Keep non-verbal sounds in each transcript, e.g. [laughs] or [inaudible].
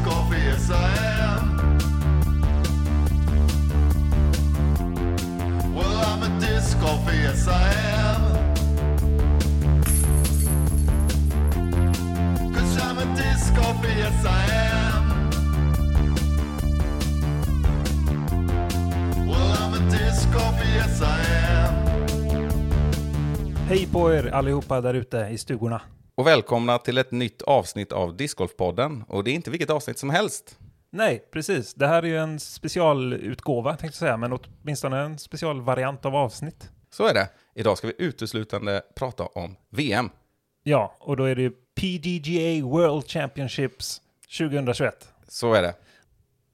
ska fesa hem Well, I'm a disco golfer, yes I am. Cause I'm a disco golfer, yes I am. Well, I'm a disco golfer, yes I am. Hej på er allihopa där ute i stugorna. Och välkomna till ett nytt avsnitt av Discgolfpodden. Och det är inte vilket avsnitt som helst. Nej, precis. Det här är ju en specialutgåva tänkte jag säga, men åtminstone en specialvariant av avsnitt. Så är det. Idag ska vi uteslutande prata om VM. Ja, och då är det ju PDGA World Championships 2021. Så är det.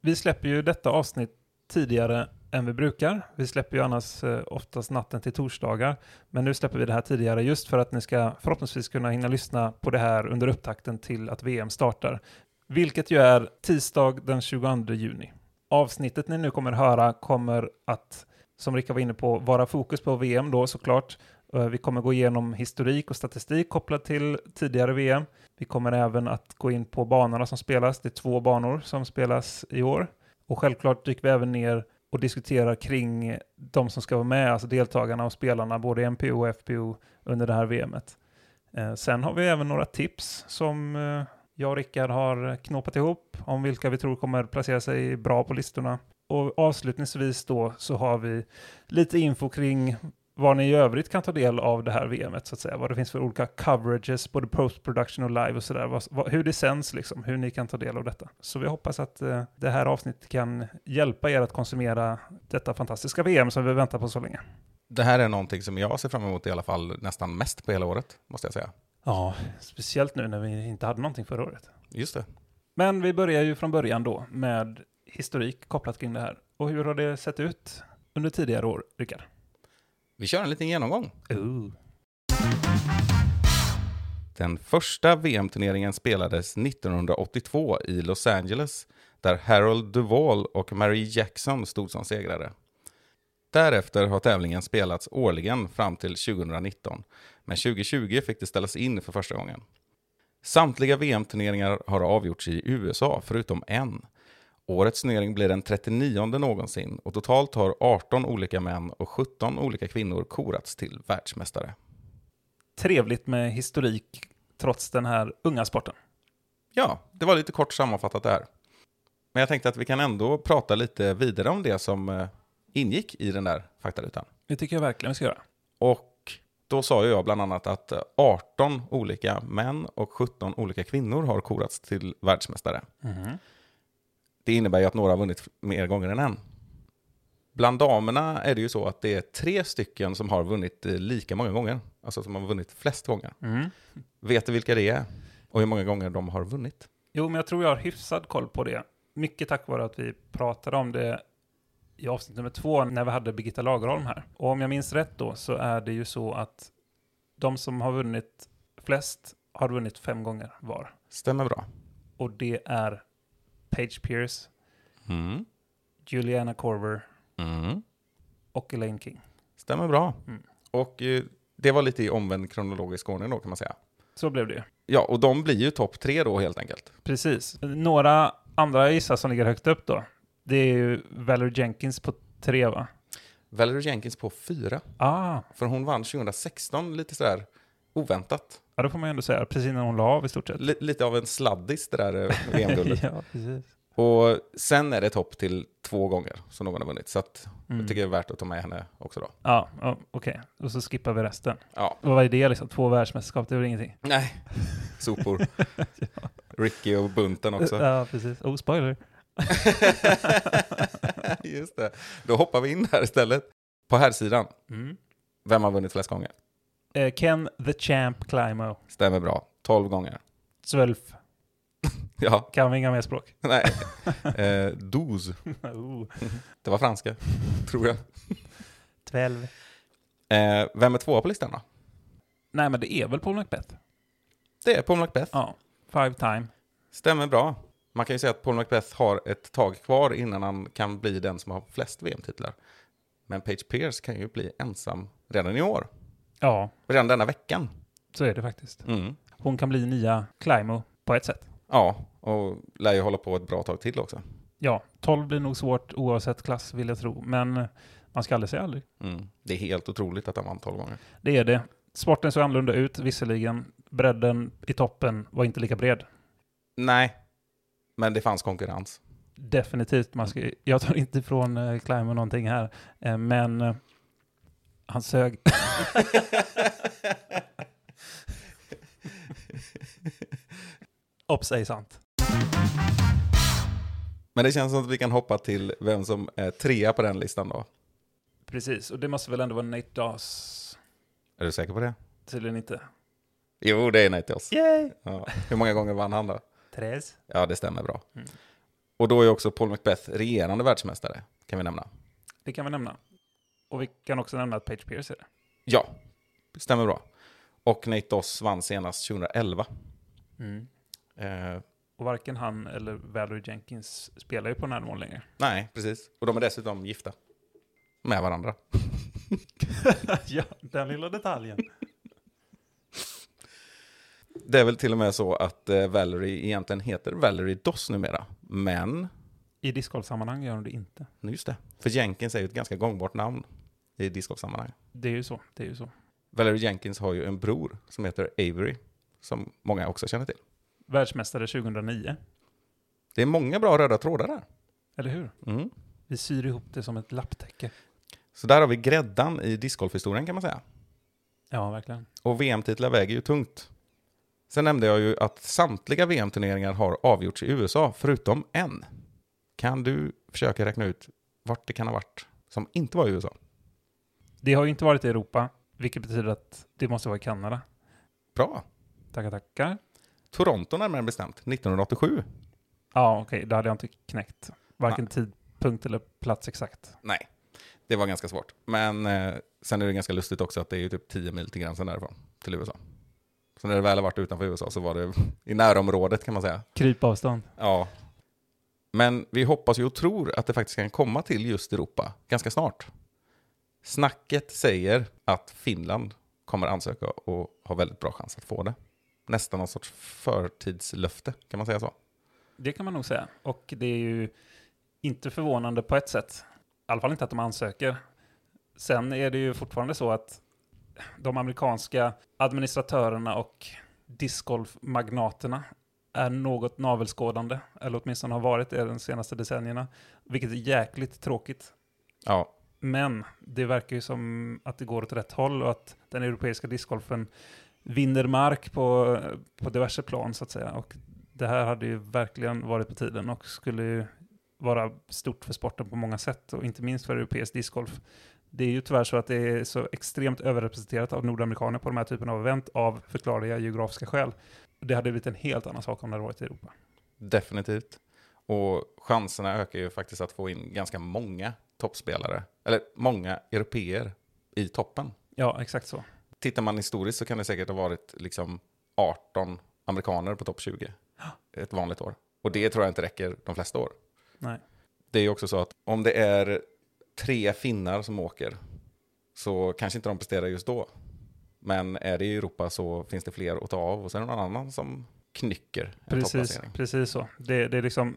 Vi släpper ju detta avsnitt tidigare än vi brukar. Vi släpper ju annars eh, oftast natten till torsdagar. Men nu släpper vi det här tidigare just för att ni ska förhoppningsvis kunna hinna lyssna på det här under upptakten till att VM startar. Vilket ju är tisdag den 22 juni. Avsnittet ni nu kommer höra kommer att, som Rickard var inne på, vara fokus på VM då såklart. Eh, vi kommer gå igenom historik och statistik kopplat till tidigare VM. Vi kommer även att gå in på banorna som spelas. Det är två banor som spelas i år. Och självklart dyker vi även ner och diskuterar kring de som ska vara med, alltså deltagarna och spelarna, både i MPO och FPO under det här VMet. Eh, sen har vi även några tips som eh, jag och Rickard har knåpat ihop om vilka vi tror kommer placera sig bra på listorna. Och avslutningsvis då så har vi lite info kring vad ni i övrigt kan ta del av det här VMet så att säga. Vad det finns för olika coverages, både post-production och live och sådär. Hur det sänds liksom, hur ni kan ta del av detta. Så vi hoppas att eh, det här avsnittet kan hjälpa er att konsumera detta fantastiska VM som vi väntar på så länge. Det här är någonting som jag ser fram emot i alla fall nästan mest på hela året, måste jag säga. Ja, speciellt nu när vi inte hade någonting förra året. Just det. Men vi börjar ju från början då med historik kopplat kring det här. Och hur har det sett ut under tidigare år, Rickard? Vi kör en liten genomgång. Ooh. Den första VM-turneringen spelades 1982 i Los Angeles, där Harold Duvall och Mary Jackson stod som segrare. Därefter har tävlingen spelats årligen fram till 2019, men 2020 fick det ställas in för första gången. Samtliga VM-turneringar har avgjorts i USA, förutom en. Årets turnering blir den 39 någonsin och totalt har 18 olika män och 17 olika kvinnor korats till världsmästare. Trevligt med historik trots den här unga sporten. Ja, det var lite kort sammanfattat där. Men jag tänkte att vi kan ändå prata lite vidare om det som eh, ingick i den där faktarutan. Det tycker jag verkligen vi ska göra. Och då sa ju jag bland annat att eh, 18 olika män och 17 olika kvinnor har korats till världsmästare. Det innebär ju att några har vunnit mer gånger än en. Bland damerna är det ju så att det är tre stycken som har vunnit eh, lika många gånger. Alltså som har vunnit flest gånger. Mm. Vet du vilka det är? Och hur många gånger de har vunnit? Jo, men jag tror jag har hyfsad koll på det. Mycket tack vare att vi pratade om det i avsnitt nummer två när vi hade Birgitta Lagerholm här. Och om jag minns rätt då så är det ju så att de som har vunnit flest har vunnit fem gånger var. Stämmer bra. Och det är Paige Pierce, Mm. Juliana Korver Mm. och Elaine King. Stämmer bra. Mm. Och eh, det var lite i omvänd kronologisk ordning då kan man säga. Så blev det. Ja, och de blir ju topp tre då helt enkelt. Precis. Några andra gissar som ligger högt upp då. Det är ju Valerie Jenkins på tre va? Valerie Jenkins på fyra. Ah, För hon vann 2016 lite sådär oväntat. ja det får man ju ändå säga. Precis när hon la av i stort sett. L- lite av en sladdis det där eh, [laughs] VM-guldet. ja, precis. Och sen är det topp till två gånger som någon har vunnit. Så att Mm. jag tycker det är värt att ta med henne också då. Ja, ja okej. Och så skippar vi resten. Ja, Och vad är det liksom? Två världsmästerskap, det är väl ingenting? nej. Sopor. [laughs] Ricky och bunten också. Ja, precis. Oh, spoiler. [laughs] Just det. Då hoppar vi in här istället. På här sidan. Mm. Vem har vunnit flest gånger? Eh, Ken the Champ Climo. Stämmer bra. 12 gånger. Zwölf. [laughs] Ja, Kan vi inga mer språk? [laughs] nej. Eh, douze. [laughs] oh. Det var franska, tror jag. 12. Eh, vem är tvåa på listan då? Nej, men det är väl Paul Macbeth? Det är Paul Macbeth. Ja. Five time. Stämmer bra. Man kan ju säga att Paul Macbeth har ett tag kvar innan han kan bli den som har flest VM-titlar. Men Page Pierce kan ju bli ensam redan i år. Ja, Redan denna veckan. så är det faktiskt. Mm. Hon kan bli nya Climo på ett sätt. Ja, Och lär ju hålla på ett bra tag till också. Ja, 12 blir nog svårt oavsett klass vill jag tro, men man ska aldrig säga aldrig. Mm. Det är helt otroligt att han vann 12 gånger. Det är det. Sporten såg annorlunda ut, visserligen. Bredden i toppen var inte lika bred. Nej, men det fanns konkurrens. Definitivt. Man ska, jag tar inte ifrån eh, Climber någonting här, eh, men eh, han sög. Ops, ej sant. Men det känns som att vi kan hoppa till vem som är trea på den listan då. Precis, och det måste väl ändå vara Nate Doss? Är du säker på det? Tydligen inte. Jo, det är Nate Doss. Yay! Ja. Hur många gånger vann han då? Tres. Ja, det stämmer bra. Mm. Och då är också Paul Macbeth regerande världsmästare, kan vi nämna. Det kan vi nämna. Och vi kan också nämna att Page Pierce är det. Ja, stämmer bra. Och Nate Doss vann senast 2011. Eh, Och varken han eller Valerie Jenkins spelar ju på nivån längre. nej, precis. Och de är dessutom gifta. Med varandra. [laughs] ja, den lilla detaljen. [laughs] Det är väl till och med så att eh, Valerie egentligen heter Valerie Doss numera. Men, I discgolfsammanhang gör de det inte. just det. För Jenkins är ju ett ganska gångbart namn i discgolfsammanhang. Det är ju så. Det är ju så. Valerie Jenkins har ju en bror som heter Avery. Som många också känner till. Världsmästare 2009. Det är många bra röda trådar där. Eller hur? Mm. Vi syr ihop det som ett lapptäcke. Så där har vi gräddan i discgolfhistorien kan man säga. Ja, verkligen. Och VM-titlar väger ju tungt. Sen nämnde jag ju att samtliga VM-turneringar har avgjorts i USA, förutom en. Kan du försöka räkna ut vart det kan ha varit som inte var i USA? Det har ju inte varit i Europa, vilket betyder att det måste vara i Kanada. Bra. Tackar, tackar. Toronto närmare bestämt, 1987. Ja, okej, det hade jag inte knäckt. Varken tidpunkt eller plats exakt. Nej, det var ganska svårt. Men eh, sen är det ganska lustigt också att det är ju typ 10 mil till gränsen därifrån, till USA. Så när det väl har varit utanför USA så var det [laughs] i närområdet kan man säga. Krypavstånd. Ja. Men vi hoppas ju och tror att det faktiskt kan komma till just Europa ganska snart. Snacket säger att Finland kommer ansöka och har väldigt bra chans att få det. Nästan någon sorts förtidslöfte, kan man säga så? Det kan man nog säga. Och det är ju inte förvånande på ett sätt. I alla fall inte att de ansöker. Sen är det ju fortfarande så att de amerikanska administratörerna och discgolfmagnaterna är något navelskådande, eller åtminstone har varit det de senaste decennierna, vilket är jäkligt tråkigt. Ja, men det verkar ju som att det går åt rätt håll och att den europeiska discgolfen vinner mark på, på diverse plan så att säga. Och det här hade ju verkligen varit på tiden och skulle ju vara stort för sporten på många sätt och inte minst för europeisk discgolf. Det är ju tyvärr så att det är så extremt överrepresenterat av nordamerikaner på de här typen av event av förklarliga geografiska skäl. Det hade blivit en helt annan sak om det hade varit i Europa. definitivt. Och chanserna ökar ju faktiskt att få in ganska många toppspelare, eller många europeer i toppen. Ja, exakt så. Tittar man historiskt så kan det säkert ha varit liksom 18 amerikaner på topp 20 [gasps] ett vanligt år. Och det tror jag inte räcker de flesta år. Nej. Det är ju också så att om det är tre finnar som åker så kanske inte de presterar just då. Men är det i Europa så finns det fler att ta av och sen är det någon annan som knycker Precis, precis så. Det, det är liksom,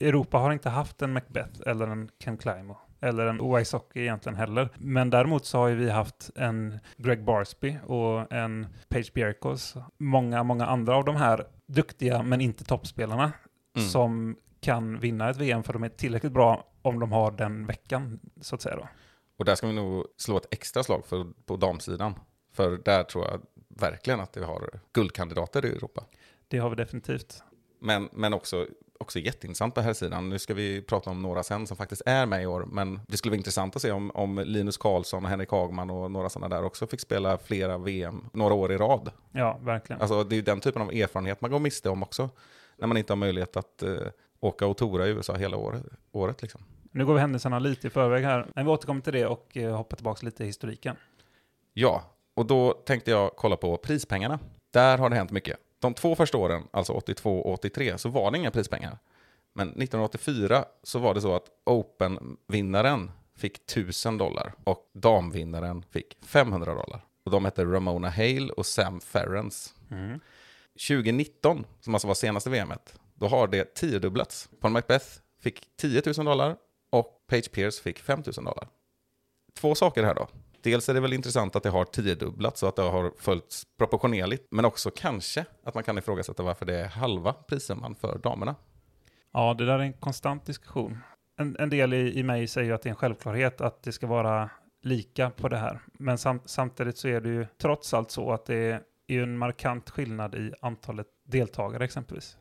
Europa har inte haft en Macbeth eller en Ken Climo eller en Wysocki egentligen heller. Men däremot så har ju vi haft en Greg Barsby och en Page Bjerkos. Många, många andra av de här duktiga men inte toppspelarna Mm. som kan vinna ett VM för de är tillräckligt bra om de har den veckan, så att säga då. Och där ska vi nog slå ett extra slag för, på damsidan. För där tror jag verkligen att vi har guldkandidater i Europa. Det har vi definitivt. Men, men också, också jätteintressant på här sidan. Nu ska vi prata om några sen som faktiskt är med i år. Men det skulle vara intressant att se om, om Linus Karlsson och Henrik Hagman och några sådana där också fick spela flera VM några år i rad. Ja, verkligen. Alltså det är ju den typen av erfarenhet man går miste om också. När man inte har möjlighet att eh, åka och tora i USA hela året. året liksom. Nu går vi händelserna lite i förväg här, men vi återkommer till det och eh, hoppar tillbaka lite i historiken. Ja, och då tänkte jag kolla på prispengarna. Där har det hänt mycket. De två första åren, alltså 82 och 83, så var det inga prispengar. Men 1984 så var det så att Open-vinnaren fick 1000 dollar och damvinnaren fick 500 dollar. Och de hette Ramona Hale och Sam Ferrens. 2019, som alltså var senaste VMet, då har det tiodubblats. Paul Macbeth fick 10 000 dollar och Page Pierce fick 5 000 dollar. Två saker här då. Dels är det väl intressant att det har tiodubblats och att det har följts proportionerligt, men också kanske att man kan ifrågasätta varför det är halva prissumman för damerna. Ja, det där är en konstant diskussion. En, en del i, i mig säger ju att det är en självklarhet att det ska vara lika på det här. Men sam, samtidigt så är det ju trots allt så att det är, är ju en markant skillnad i antalet deltagare exempelvis.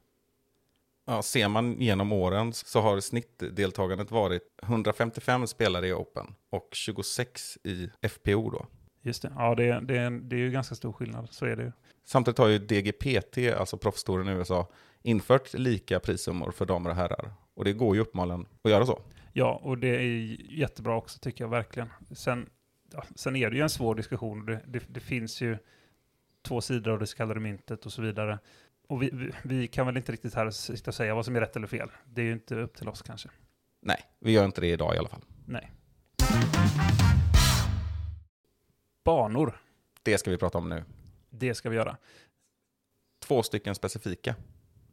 Ja, ser man genom åren så har snittdeltagandet varit 155 spelare i Open och 26 i FPO då. Just det, ja det, det, det är ju ganska stor skillnad, så är det ju. Samtidigt har ju DGPT, alltså proffstouren i USA, infört lika prissummor för damer och herrar. Och det går ju uppenbarligen att göra så. Ja, och det är jättebra också tycker jag verkligen. Sen, ja, sen är det ju en svår diskussion. Det, det, det finns ju två sidor av det så kallade myntet och så vidare. Och vi, vi, vi kan väl inte riktigt här sitta och säga vad som är rätt eller fel. Det är ju inte upp till oss kanske. Nej, vi gör inte det idag i alla fall. Nej. Banor, Det ska vi prata om nu. det ska vi göra. Två stycken specifika.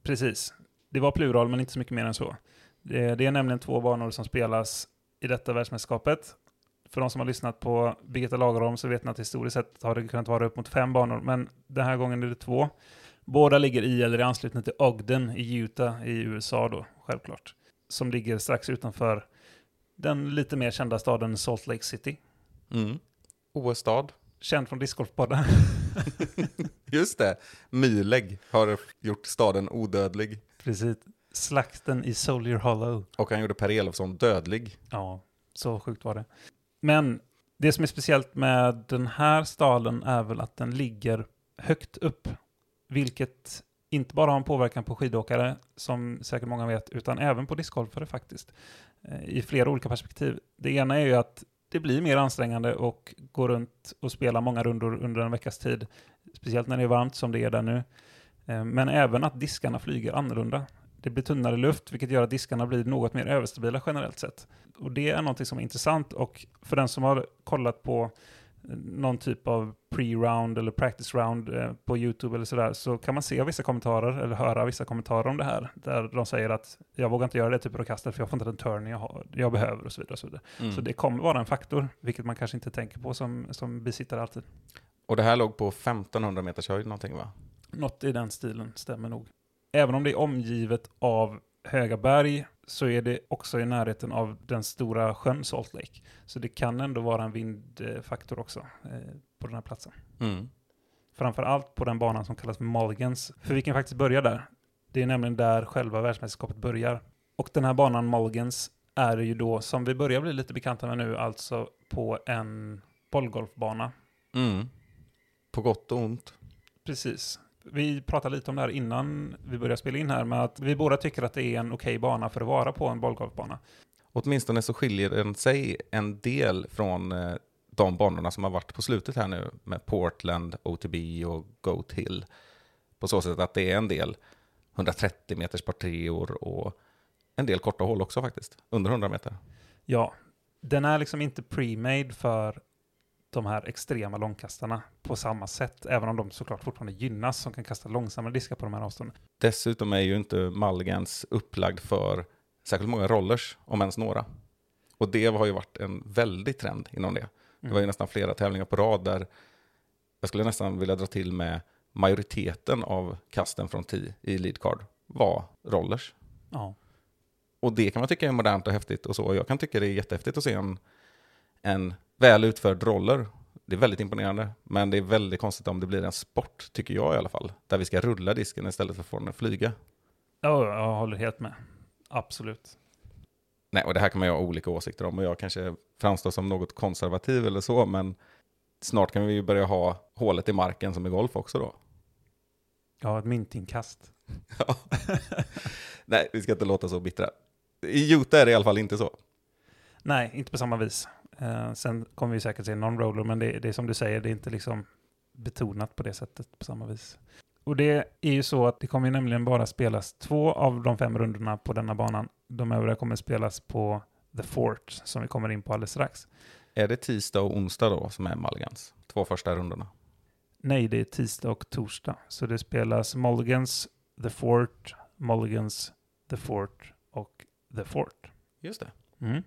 Precis. Det var plural, men inte så mycket mer än så. Det, det är nämligen två banor som spelas i detta världsmästerskapet. För de som har lyssnat på Birgitta Lagerholm så vet ni att historiskt sett har det kunnat vara upp mot fem banor, men den här gången är det två. Båda ligger i eller i anslutning till Ogden i Utah i USA då, självklart. Som ligger strax utanför den lite mer kända staden Salt Lake City. Mm. OS-stad. Känd från discgolfpodden. [laughs] Just det. Myleg har gjort staden odödlig. Precis. Slakten i Soldier Hollow. Och han gjorde Per Elofsson dödlig. Ja, så sjukt var det. Men det som är speciellt med den här staden är väl att den ligger högt upp. Vilket inte bara har en påverkan på skidåkare, som säkert många vet, utan även på discgolfare faktiskt. Eh, I flera olika perspektiv. Det ena är ju att det blir mer ansträngande och gå runt och spela många rundor under en veckas tid. Speciellt när det är varmt som det är där nu. Eh, men även att diskarna flyger annorlunda. Det blir tunnare luft, vilket gör att diskarna blir något mer överstabila generellt sett. Och det är någonting som är intressant och för den som har kollat på någon typ av pre-round eller practice round eh, på YouTube eller sådär så kan man se vissa kommentarer eller höra vissa kommentarer om det här. Där de säger att jag vågar inte göra det typen av kastet för jag får inte den turn jag, har, jag behöver och så vidare. Och så vidare. Mm. Så det kommer vara en faktor, vilket man kanske inte tänker på som, som bisittare alltid. Och det här låg på 1500 meters höjd någonting va? Något i den stilen stämmer nog. Även om det är omgivet av höga berg så är det också i närheten av den stora sjön Salt Lake. Så det kan ändå vara en vindfaktor också eh, på den här platsen. Mm. Framför allt på den banan som kallas för Mulligans. För vi kan faktiskt börja där. Det är nämligen där själva världsmästerskapet börjar. Och den här banan Mulligans är ju då, som vi börjar bli lite bekanta med nu, alltså på en bollgolfbana. Mm. På gott och ont. Precis. Vi pratade lite om det här innan vi började spela in här, med att vi båda tycker att det är en okej bana för att vara på en bollgolfbana. Åtminstone så skiljer den sig en del från eh, de banorna som har varit på slutet här nu med Portland, OTB och Goat Hill. På så sätt att det är en del 130 meters par treor och en del korta hål också faktiskt, under 100 meter. Ja, den är liksom inte pre-made för de här extrema långkastarna på samma sätt, även om de såklart fortfarande gynnas som kan kasta långsammare diskar på de här avstånden. Dessutom är ju inte Mulligans upplagd för särskilt många rollers, om ens några. Och det har ju varit en väldig trend inom det. Det var ju nästan flera tävlingar på rad där jag skulle nästan vilja dra till med majoriteten av kasten från 10 i lead card var rollers. Ja, Och det kan man tycka är modernt och häftigt och så. Jag kan tycka det är jättehäftigt att se en, en väl utförd roller. Det är väldigt imponerande, men det är väldigt konstigt om det blir en sport, tycker jag i alla fall. Där vi ska rulla disken istället för att få den att flyga. ja jag håller helt med. Absolut. Nej, och det här kan man ju ha olika åsikter om och jag kanske framstår som något konservativ eller så, men snart kan vi ju börja ha hålet i marken som i golf också då. Ja, ett myntinkast. [laughs] Ja. Nej, vi ska inte låta så bittra. I Utah är det i alla fall inte så. Nej, inte på samma vis. Eh, sen kommer vi säkert se non-roller, men det, det är som du säger, det är inte liksom betonat på det sättet på samma vis. Och det är ju så att det kommer nämligen bara spelas två av de fem rundorna på denna banan. De övriga kommer spelas på The Fort, som vi kommer in på alldeles strax. Är det tisdag och onsdag då som är Mulligans? Två första rundorna. Nej, det är tisdag och torsdag. Så det spelas Mulligans, The Fort, Mulligans, The Fort och The Fort. Just det. Mm.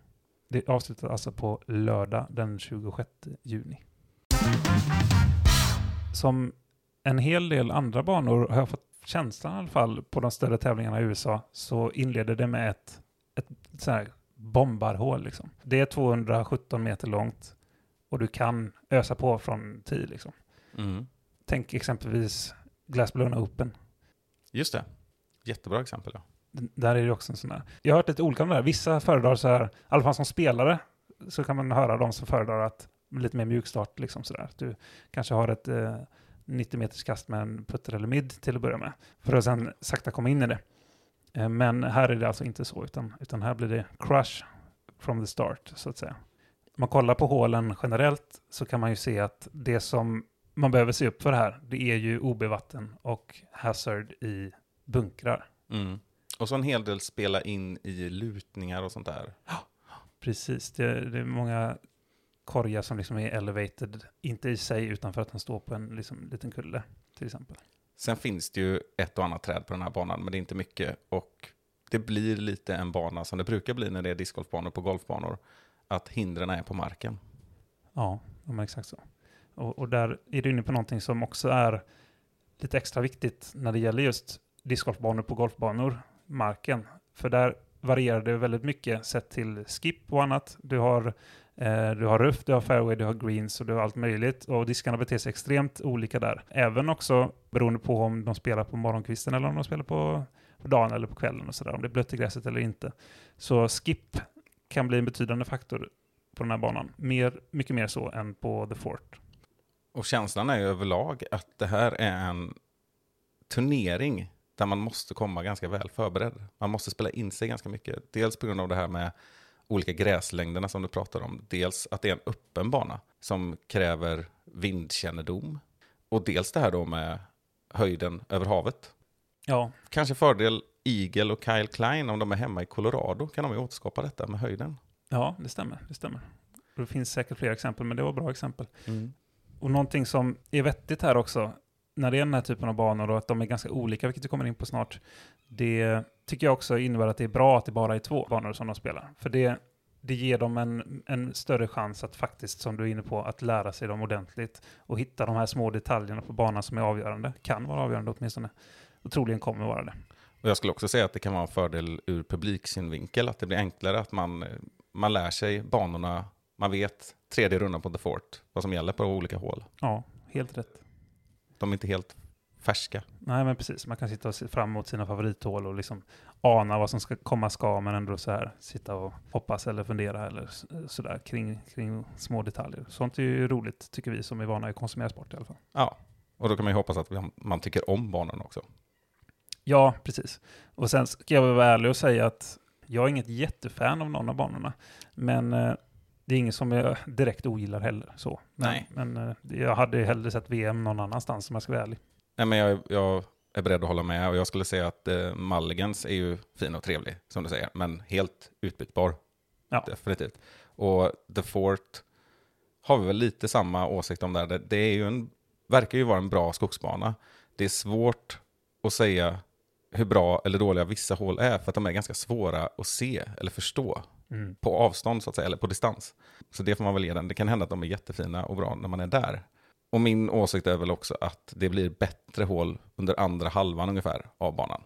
Det avslutas alltså på lördag den 26 juni. Som en hel del andra banor har jag fått känslan i alla fall på de större tävlingarna i USA så inleder det med ett, ett så här bombarhål liksom. Det är 217 meter långt och du kan ösa på från 10 liksom. Mm. Tänk exempelvis Glassblowna Open. Just det. Jättebra exempel. Ja. Där är det också en sån där. Jag har hört lite olika om det här. Vissa föredrar så här, i alla fall som spelare, så kan man höra de som föredrar att lite mer mjukstart liksom sådär. Du kanske har ett eh, 90 meters kast med en putter eller mid till att börja med. För att sen sakta komma in i det. Eh, men här är det alltså inte så, utan, utan här blir det crush from the start, så att säga. Om man kollar på hålen generellt så kan man ju se att det som man behöver se upp för här, det är ju OB-vatten och hazard i bunkrar. Mm. Och så en hel del spela in i lutningar och sånt där. Precis, det, det är många korgar som liksom är elevated, inte i sig utan för att den står på en liksom, liten kulle till exempel. Sen finns det ju ett och annat träd på den här banan, men det är inte mycket. Och det blir lite en bana som det brukar bli när det är discgolfbanor på golfbanor. Att hindren är på marken. Ja, ja men exakt så. Och, och där är du inne på någonting som också är lite extra viktigt när det gäller just discgolfbanor på golfbanor, marken. För där varierar det väldigt mycket sett till skip och annat. Du har, eh, du har ruff, du har fairway, du har greens och du har allt möjligt. Och diskarna beter sig extremt olika där. Även också beroende på om de spelar på morgonkvisten eller om de spelar på, på dagen eller på kvällen och sådär. Om det är blött i gräset eller inte. Så skip kan bli en betydande faktor på den här banan. Mer, mycket mer så än på The Fort. Och känslan är ju överlag att det här är en turnering där man måste komma ganska väl förberedd. Man måste spela in sig ganska mycket. Dels på grund av det här med olika gräslängderna som du pratar om. Dels att det är en öppen bana som kräver vindkännedom. Och dels det här då med höjden över havet. Ja, Kanske fördel Eagle och Kyle Klein om de är hemma i Colorado kan de ju återskapa detta med höjden. ja det stämmer. Det stämmer. Det finns säkert fler exempel, men det var bra exempel. Och någonting som är vettigt här också, när det är den här typen av banor och att de är ganska olika, vilket vi kommer in på snart, det tycker jag också innebär att det är bra att det bara är två banor som de spelar. För det, det ger dem en, en större chans att faktiskt, som du är inne på, att lära sig dem ordentligt och hitta de här små detaljerna på banan som är avgörande, kan vara avgörande åtminstone, och troligen kommer vara det. Och jag skulle också säga att det kan vara en fördel ur publiksynvinkel, att det blir enklare att man, man lär sig banorna, man vet tredje rundan på The Fort, vad som gäller på olika hål. Ja, helt rätt. De är inte helt färska. Nej, men precis. Man kan sitta och se fram emot sina favorithål och liksom ana vad som ska komma ska, men ändå så här sitta och hoppas eller fundera eller sådär kring, kring små detaljer. Sånt är ju roligt, tycker vi som är vana att konsumera sport i alla fall. Ja, och då kan man ju hoppas att man- tycker om banorna också. Ja, precis. Och sen ska jag vara ärlig och säga att jag är inget jättefan av någon av banorna, men eh, det är ingen som jag direkt ogillar heller. Så. Men, Nej. men eh, jag hade hellre sett VM någon annanstans om jag ska vara ärlig. Nej, men jag, jag är beredd att hålla med och jag skulle säga att eh, Mulligans är ju fin och trevlig, som du säger, men helt utbytbar. Ja. Definitivt. Och The Fort har vi väl lite samma åsikt om där. Det, det är ju en, verkar ju vara en bra skogsbana. Det är svårt att säga hur bra eller dåliga vissa hål är, för att de är ganska svåra att se eller förstå Mm. på avstånd så att säga, eller på distans. Så det får man väl ge den. Det kan hända att de är jättefina och bra när man är där. Och min åsikt är väl också att det blir bättre hål under andra halvan ungefär av banan.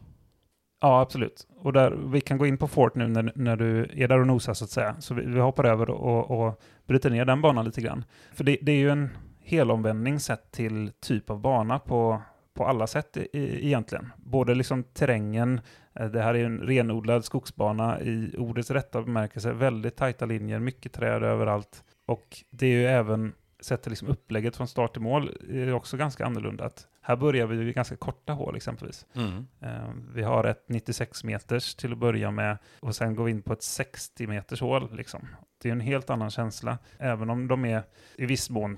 Ja, absolut. Och där, vi kan gå in på Fort nu när, när du är där och nosar så att säga. Så vi, vi hoppar över och, och bryter ner den banan lite grann. För det, det är ju en helomvändning sett till typ av bana på, på alla sätt i, i, egentligen. Både liksom terrängen, eh, det här är en renodlad skogsbana i ordets rätta bemärkelse, väldigt tajta linjer, mycket träd överallt. Och det är ju även, sett till liksom upplägget från start till mål, är också ganska annorlunda. Att här börjar vi ju i ganska korta hål exempelvis. Eh, Vi har ett 96 meters till att börja med och sen går vi in på ett 60 meters hål. Liksom. Det är en helt annan känsla. Även om de är i viss mån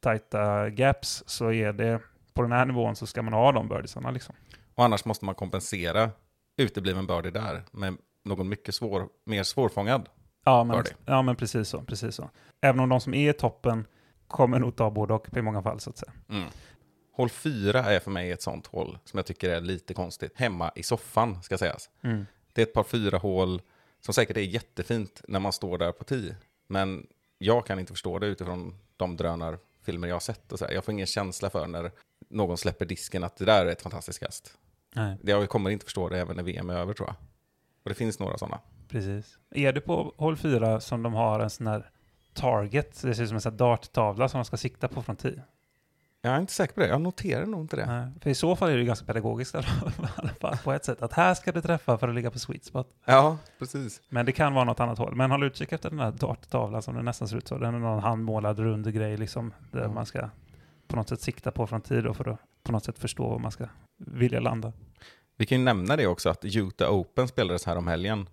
tajta gaps så är det på den här nivån så ska man ha de birdiesarna. Liksom. Och annars måste man kompensera utebliven birdie där med någon mycket svår, mer svårfångad. Ja, men, Birdie. ja, men precis så, precis så. Även om de som är i toppen kommer nog ta både och i många fall så att säga. Hål 4 är för mig ett sånt hål som jag tycker är lite konstigt. Hemma i soffan, ska sägas. Mm. Det är ett par fyra hål som säkert är jättefint när man står där på 10. Men jag kan inte förstå det utifrån de drönarfilmer jag har sett. Och så här. Jag får ingen känsla för när någon släpper disken att det där är ett fantastiskt kast. Nej, Jag kommer inte förstå det även när VM är över tror jag. Och det finns några sådana. precis. Är det på hål 4 som de har en sån här target, det ser ut som en sån här darttavla som de ska sikta på från 10? Jag är inte säker på det. Jag noterar nog inte det. Nej, för i så fall är det ganska pedagogiskt [laughs] i alla fall, på ett sätt. Att här ska du träffa för att ligga på sweet spot. Ja, precis. Men det kan vara något annat håll. Men håll utkik efter den här darttavlan som det nästan ser ut så. Den är någon handmålad rund grej liksom. Där Ja. man ska på något sätt sikta på från tid då för att på något sätt förstå var man ska vilja landa. Vi kan ju nämna det också att Utah Open spelades här om helgen.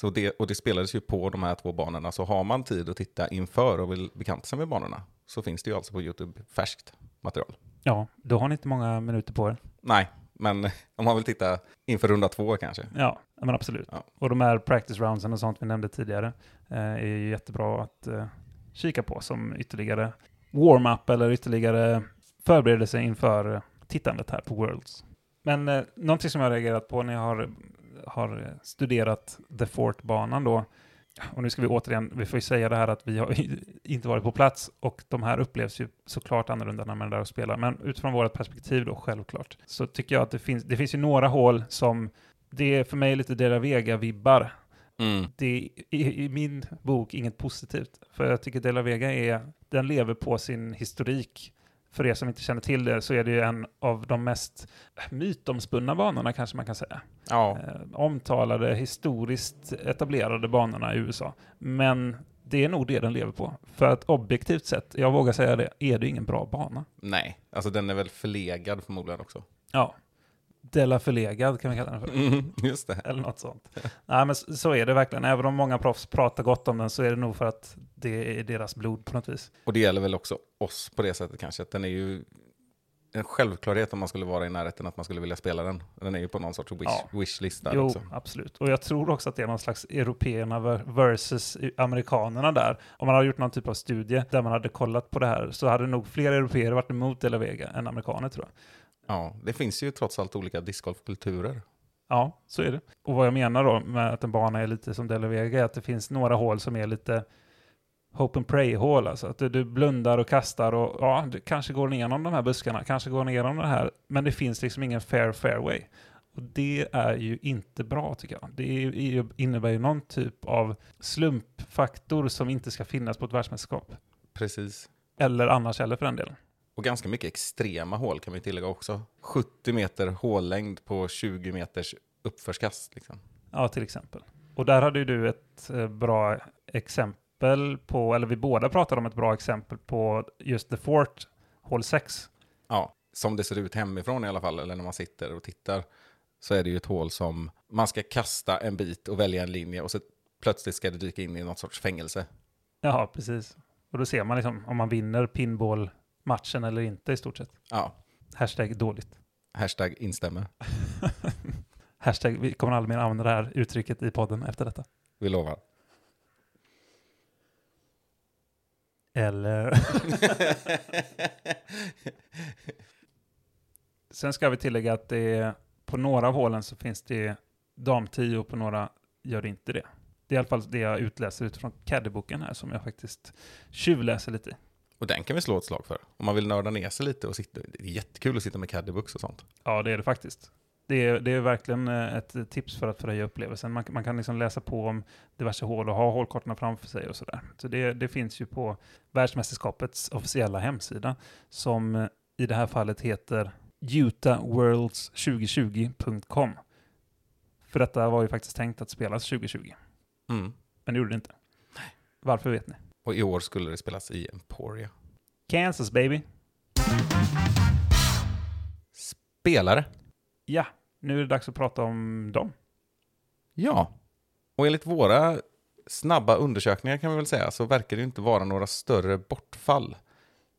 Så det, och det spelades ju på de här två banorna. Så har man tid att titta inför och vill bekanta sig med banorna så finns det ju alltså på YouTube färskt material. Ja, då har ni inte många minuter på er. Nej, men om man vill titta inför runda två kanske. Ja, men absolut. Ja. Och de här practice roundsen och sånt vi nämnde tidigare eh, är ju jättebra att eh, kika på som ytterligare warm-up eller ytterligare förberedelse inför tittandet här på Worlds. Men eh, någonting som jag har reagerat på när jag har, har studerat The Fort-banan då, och nu ska vi återigen, vi får ju säga det här att vi har [laughs] inte varit på plats och de här upplevs ju såklart annorlunda när man är där och spelar, men utifrån vårt perspektiv då självklart, så tycker jag att det finns, det finns ju några hål som, det är för mig lite Dera Vega-vibbar. Mm. Det är i, i min bok inget positivt, för jag tycker De La Vega är, den lever på sin historik. För er som inte känner till det så är det ju en av de mest mytomspunna banorna kanske man kan säga Ja, eh, omtalade, historiskt etablerade banorna i USA. Men det är nog det den lever på. För att objektivt sett, jag vågar säga det, är det ingen bra bana. nej. Alltså den är väl förlegad förmodligen också. Ja. Della förlegad kan vi kalla den för. Mm, just det. Eller något sånt. Nej, men så är det verkligen. Även om många proffs pratar gott om den så är det nog för att det är deras blod på något vis. Och det gäller väl också oss på det sättet kanske. Att den är ju en självklarhet om man skulle vara i närheten att man skulle vilja spela den. Den är ju på någon sorts wish, Ja. wishlista. Jo, Liksom. absolut. Och jag tror också att det är någon slags européerna ver- versus amerikanerna där. Om man hade gjort någon typ av studie där man hade kollat på det här så hade nog fler europeer varit emot De La Vega än amerikaner tror jag. Ja, det finns ju trots allt olika discgolfkulturer. Ja, så är det. Och vad jag menar då med att en bana är lite som De La Vega är att det finns några hål som är lite hope and pray-hål. Alltså att du, du blundar och kastar och ja, du kanske går igenom de här buskarna, kanske går igenom det här, men det finns liksom ingen fair fairway. Och det är ju inte bra tycker jag. Det innebär ju någon typ av slumpfaktor som inte ska finnas på ett världsmästerskap. Precis. Eller annars heller för den delen. Och ganska mycket extrema hål kan vi tillägga också. 70 meter hållängd på 20 meters uppförskast. Liksom. Ja, till exempel. Och där hade ju du ett eh, bra exempel på, eller vi båda pratade om ett bra exempel på just The Fort, hål 6. Ja, som det ser ut hemifrån i alla fall, eller när man sitter och tittar, så är det ju ett hål som man ska kasta en bit och välja en linje och så plötsligt ska det dyka in i något sorts fängelse. Ja, precis. Och då ser man liksom om man vinner pinball-matchen eller inte i stort sett. Ja, Hashtag dåligt. hashtag instämmer. [laughs] Hashtag, vi kommer aldrig mer använda det här uttrycket i podden efter detta. Vi lovar. Eller... [laughs] Sen ska vi tillägga att det på några av hålen så finns det dam-10 och på några gör det inte det. Det är i alla fall det jag utläser utifrån caddyboken här som jag faktiskt tjuvläser lite i. Och den kan vi slå ett slag för. Om man vill nörda ner sig lite och sitta. Det är jättekul att sitta med caddybooks och sånt. Ja, det är det faktiskt. Det är, det är verkligen eh, ett tips för att förhöja upplevelsen. Man, man kan liksom läsa på om diverse hål och ha hålkorten framför sig och sådär. Så det, det finns ju på världsmästerskapets officiella hemsida som eh, i det här fallet heter utahworlds2020.com. För detta var ju faktiskt tänkt att spelas 2020, Mm. men det gjorde det inte. Varför vet ni? Och i år skulle det spelas i Emporia. Kansas baby. Spelare. Ja, nu är det dags att prata om dem. Ja. Och enligt våra snabba undersökningar kan vi väl säga så verkar det inte vara några större bortfall.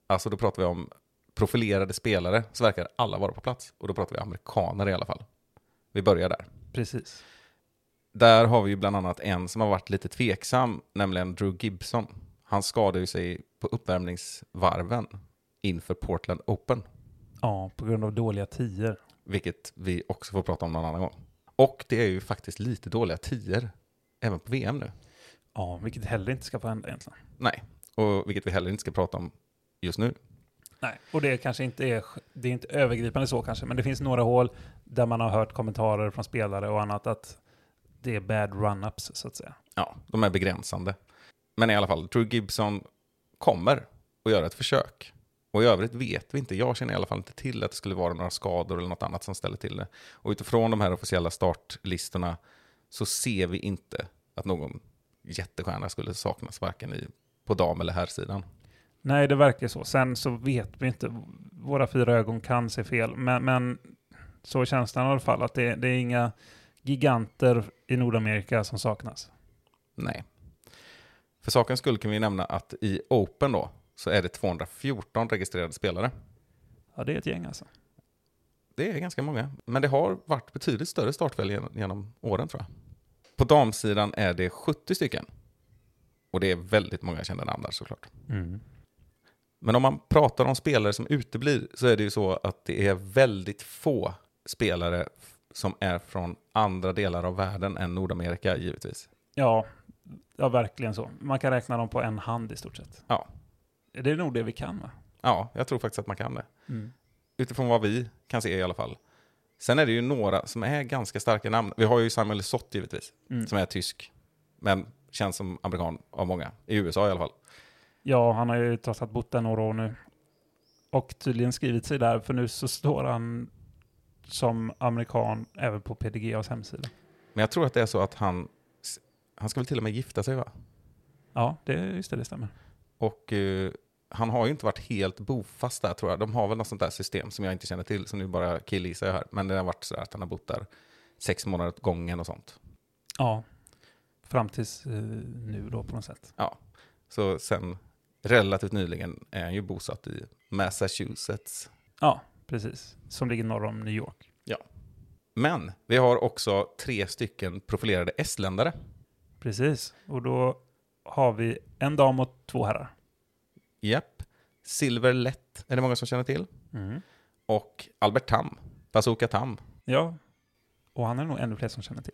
Alltså då pratar vi om profilerade spelare så verkar alla vara på plats. Och då pratar vi amerikaner i alla fall. Vi börjar där. Precis. Där har vi ju bland annat en som har varit lite tveksam, nämligen Drew Gibson. Han skadade ju sig på uppvärmningsvarven inför Portland Open. Ja, på grund av dåliga tior. vilket vi också får prata om någon annan gång. Och det är ju faktiskt lite dåliga tior även på VM nu. Ja, vilket heller inte ska få hända egentligen. Nej, och vilket vi heller inte ska prata om just nu. Nej, och det kanske inte är, det är inte övergripande så kanske, men det finns några hål där man har hört kommentarer från spelare och annat att det är bad run-ups så att säga. Ja, de är begränsande. Men i alla fall, Drew Gibson kommer att göra ett försök. Och i övrigt vet vi inte, jag känner i alla fall inte till att det skulle vara några skador eller något annat som ställer till det. Och utifrån de här officiella startlistorna så ser vi inte att någon jättestjärna skulle saknas, varken i, på dam eller herrsidan. Nej, det verkar så. Sen så vet vi inte, våra fyra ögon kan se fel, men, men så känns det i alla fall att det, det är inga giganter i Nordamerika som saknas. Nej. För sakens skull kan vi nämna att i Open då, så är det 214 registrerade spelare. Ja, det är ett gäng alltså. Det är ganska många. Men det har varit betydligt större startfält genom, genom åren tror jag. På damsidan är det 70 stycken. Och det är väldigt många kända namn där såklart. Men om man pratar om spelare som uteblir så är det ju så att det är väldigt få spelare som är från andra delar av världen än Nordamerika givetvis. Ja, ja, verkligen så. Man kan räkna dem på en hand i stort sett. Ja. Det är nog det vi kan va? Ja, jag tror faktiskt att man kan det. Utifrån vad vi kan se i alla fall. Sen är det ju några som är ganska starka namn. Vi har ju Samuel Sott givetvis, Mm. som är tysk. Men känns som amerikan av många. I USA i alla fall. Ja, han har ju trots allt bott där några år nu. Och tydligen skrivit sig där, för nu så står han som amerikan även på PDGAs hemsida. Men jag tror att det är så att han, han ska väl till och med gifta sig va? Ja, det, just det, det stämmer. Och eh, han har ju inte varit helt bofast där tror jag. De har väl något sånt där system som jag inte känner till, som nu bara killgissar jag här. Men det har varit så att han har bott där sex månader åt gången och sånt. Ja, fram tills eh, nu då på något sätt. Så sen relativt nyligen är han ju bosatt i Massachusetts. Ja, precis. Som ligger norr om New York. Men vi har också tre stycken profilerade estländare. Precis, och då har vi en dam och två herrar. Japp. Silver Lätt är det många som känner till. Mm. Och Albert Tam. Bazooka Tam. Ja, och han är nog ännu fler som känner till.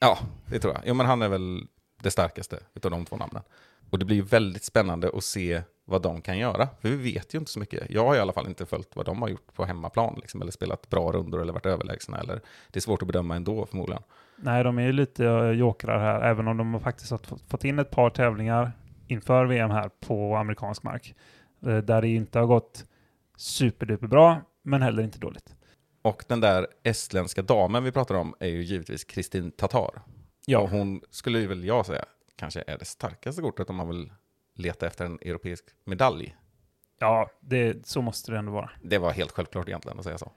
Ja, det tror jag. Jo, men han är väl det starkaste utav de två namnen. Och det blir ju väldigt spännande att se vad de kan göra. För vi vet ju inte så mycket. Jag har i alla fall inte följt vad de har gjort på hemmaplan. Liksom, eller spelat bra rundor eller varit överlägsna. Eller, det är svårt att bedöma ändå förmodligen. Nej, de är ju lite eh, jokrar här, även om de faktiskt har fått- in ett par tävlingar inför VM här på amerikansk mark. eh, Där det inte har gått superduper bra, men heller inte dåligt. Och den där estländska damen vi pratar om är ju givetvis Kristin Tatar. Och Ja, hon skulle ju väl jag säga kanske är det starkaste kortet om man vill leta efter en europeisk medalj. ja det, så måste det ändå vara. Det var helt självklart egentligen att säga så.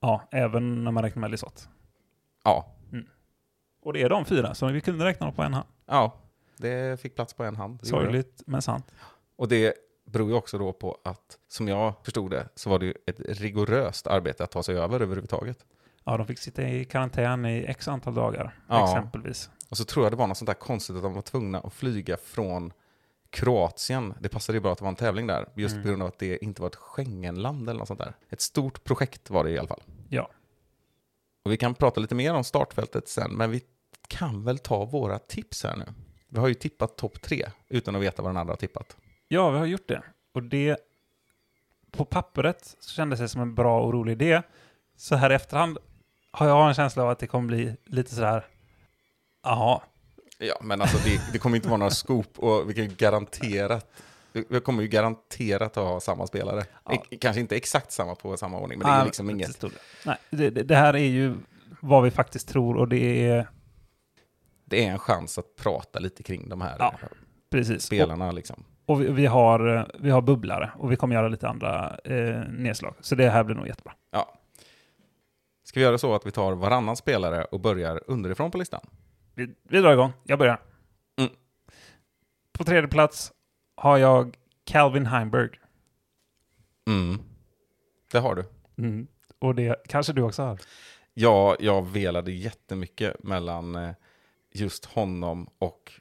Ja, även när man räknar med Lisotte. Ja, Och det är de fyra som vi kunde räkna dem på en hand. ja det fick plats på en hand. Sorgligt, men sant. Och det beror ju också då på att, som jag förstod det, så var det ju ett rigoröst arbete att ta sig över överhuvudtaget. Ja, de fick sitta i karantän i x antal dagar, Ja. exempelvis. Och så tror jag det var något sånt där konstigt att de var tvungna att flyga från Kroatien. Det passade ju bra att det var en tävling där, just Mm. på grund av att det inte var ett Schengenland eller något sånt där. Ett stort projekt var det i alla fall. Ja. Och vi kan prata lite mer om startfältet sen, men vi kan väl ta våra tips här nu. Vi har ju tippat topp tre, utan att veta vad den andra har tippat. Ja, vi har gjort det. Och det, på pappret så kändes det som en bra och rolig idé. Så här i efterhand har jag en känsla av att det kommer bli lite sådär, jaha, Ja, men alltså det, det kommer inte vara några scoop och vi kan ju garanterat vi kommer ju garanterat att ha samma spelare. Ja. Kanske inte exakt samma på samma ordning, men det är liksom inget. Nej, det, det, här är ju vad vi faktiskt tror och det är Det är en chans att prata lite kring de här Ja, precis. Och, spelarna. Liksom. och vi, vi, har, vi har bubblare och vi kommer göra lite andra eh, nedslag. Så det här blir nog jättebra. Ja. Ska vi göra så att vi tar varannan spelare och börjar underifrån på listan? Vi, vi drar igång. Jag börjar. Mm. På tredje plats har jag Calvin Heimberg. Mm. Det har du. Mm. Och det kanske du också har. Ja, jag velade jättemycket mellan eh, just honom och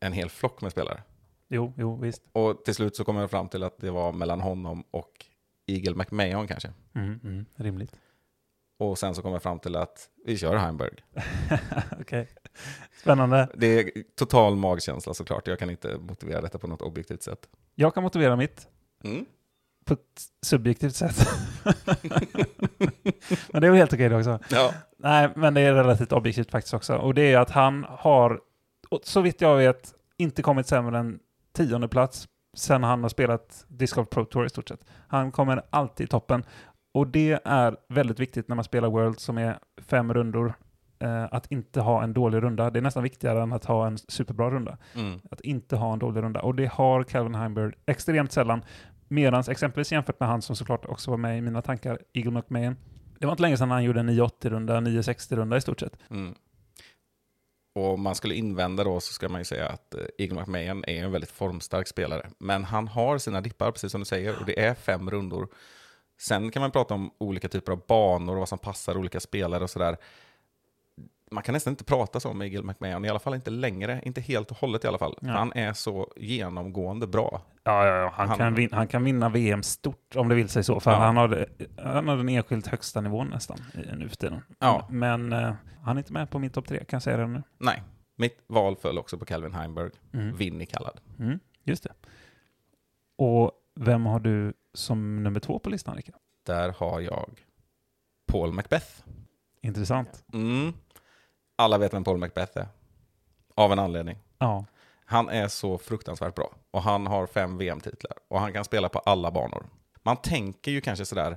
en hel flock med spelare. Jo, jo, visst. Och till slut så kom jag fram till att det var mellan honom och Eagle McMahon kanske. Mm, mm, rimligt. Och sen så kom jag fram till att vi kör Heimberg. [laughs] Okej. [laughs] Spännande. Det är total magkänsla såklart. Jag kan inte motivera detta på något objektivt sätt. Jag kan motivera mitt Mm. på ett subjektivt sätt. [laughs] men det är väl helt okej det också. Ja. Nej, men det är relativt objektivt faktiskt också. Och det är att han har, så vitt jag vet, inte kommit sämre än tionde plats sen han har spelat Disc Golf Pro Tour i stort sett. Han kommer alltid i toppen. Och det är väldigt viktigt när man spelar World som är fem rundor. Eh, att inte ha en dålig runda. Det är nästan viktigare än att ha en superbra runda. Mm. Att inte ha en dålig runda. Och det har Calvin Heimberg extremt sällan. Medans exempelvis jämfört med han som såklart också var med i mina tankar, Eagle McMahon. Det var inte länge sedan han gjorde en 980-runda, 960-runda i stort sett. Mm. Och om man skulle invända då så ska man ju säga att eh, Eagle McMahon är en väldigt formstark spelare. Men han har sina dippar, precis som du säger, och det är fem rundor. Sen kan man prata om olika typer av banor och vad som passar olika spelare och sådär. Man kan nästan inte prata så om Eagle McMahon, i alla fall inte längre, inte helt och hållet i alla fall. Ja. Han är så genomgående bra. Ja, ja, ja. Han, Han- Kan vin- han kan vinna VM stort om det vill sig så. För Ja. han, har, han har den enskilt högsta nivån nästan i, nu för tiden. Ja. Men eh, han är inte med på min topp tre, kan jag säga det nu. Nej, mitt val föll också på Calvin Heimberg, Mm. Vinny kallad. Mm, just det. Och vem har du som nummer två på listan, Rickard? Där har jag Paul Macbeth. Intressant. Mm. Alla vet vem Paul Macbeth är. Av en anledning. Ja, Han är så fruktansvärt bra. Och han har fem VM-titlar. Och han kan spela på alla banor. Man tänker ju kanske sådär,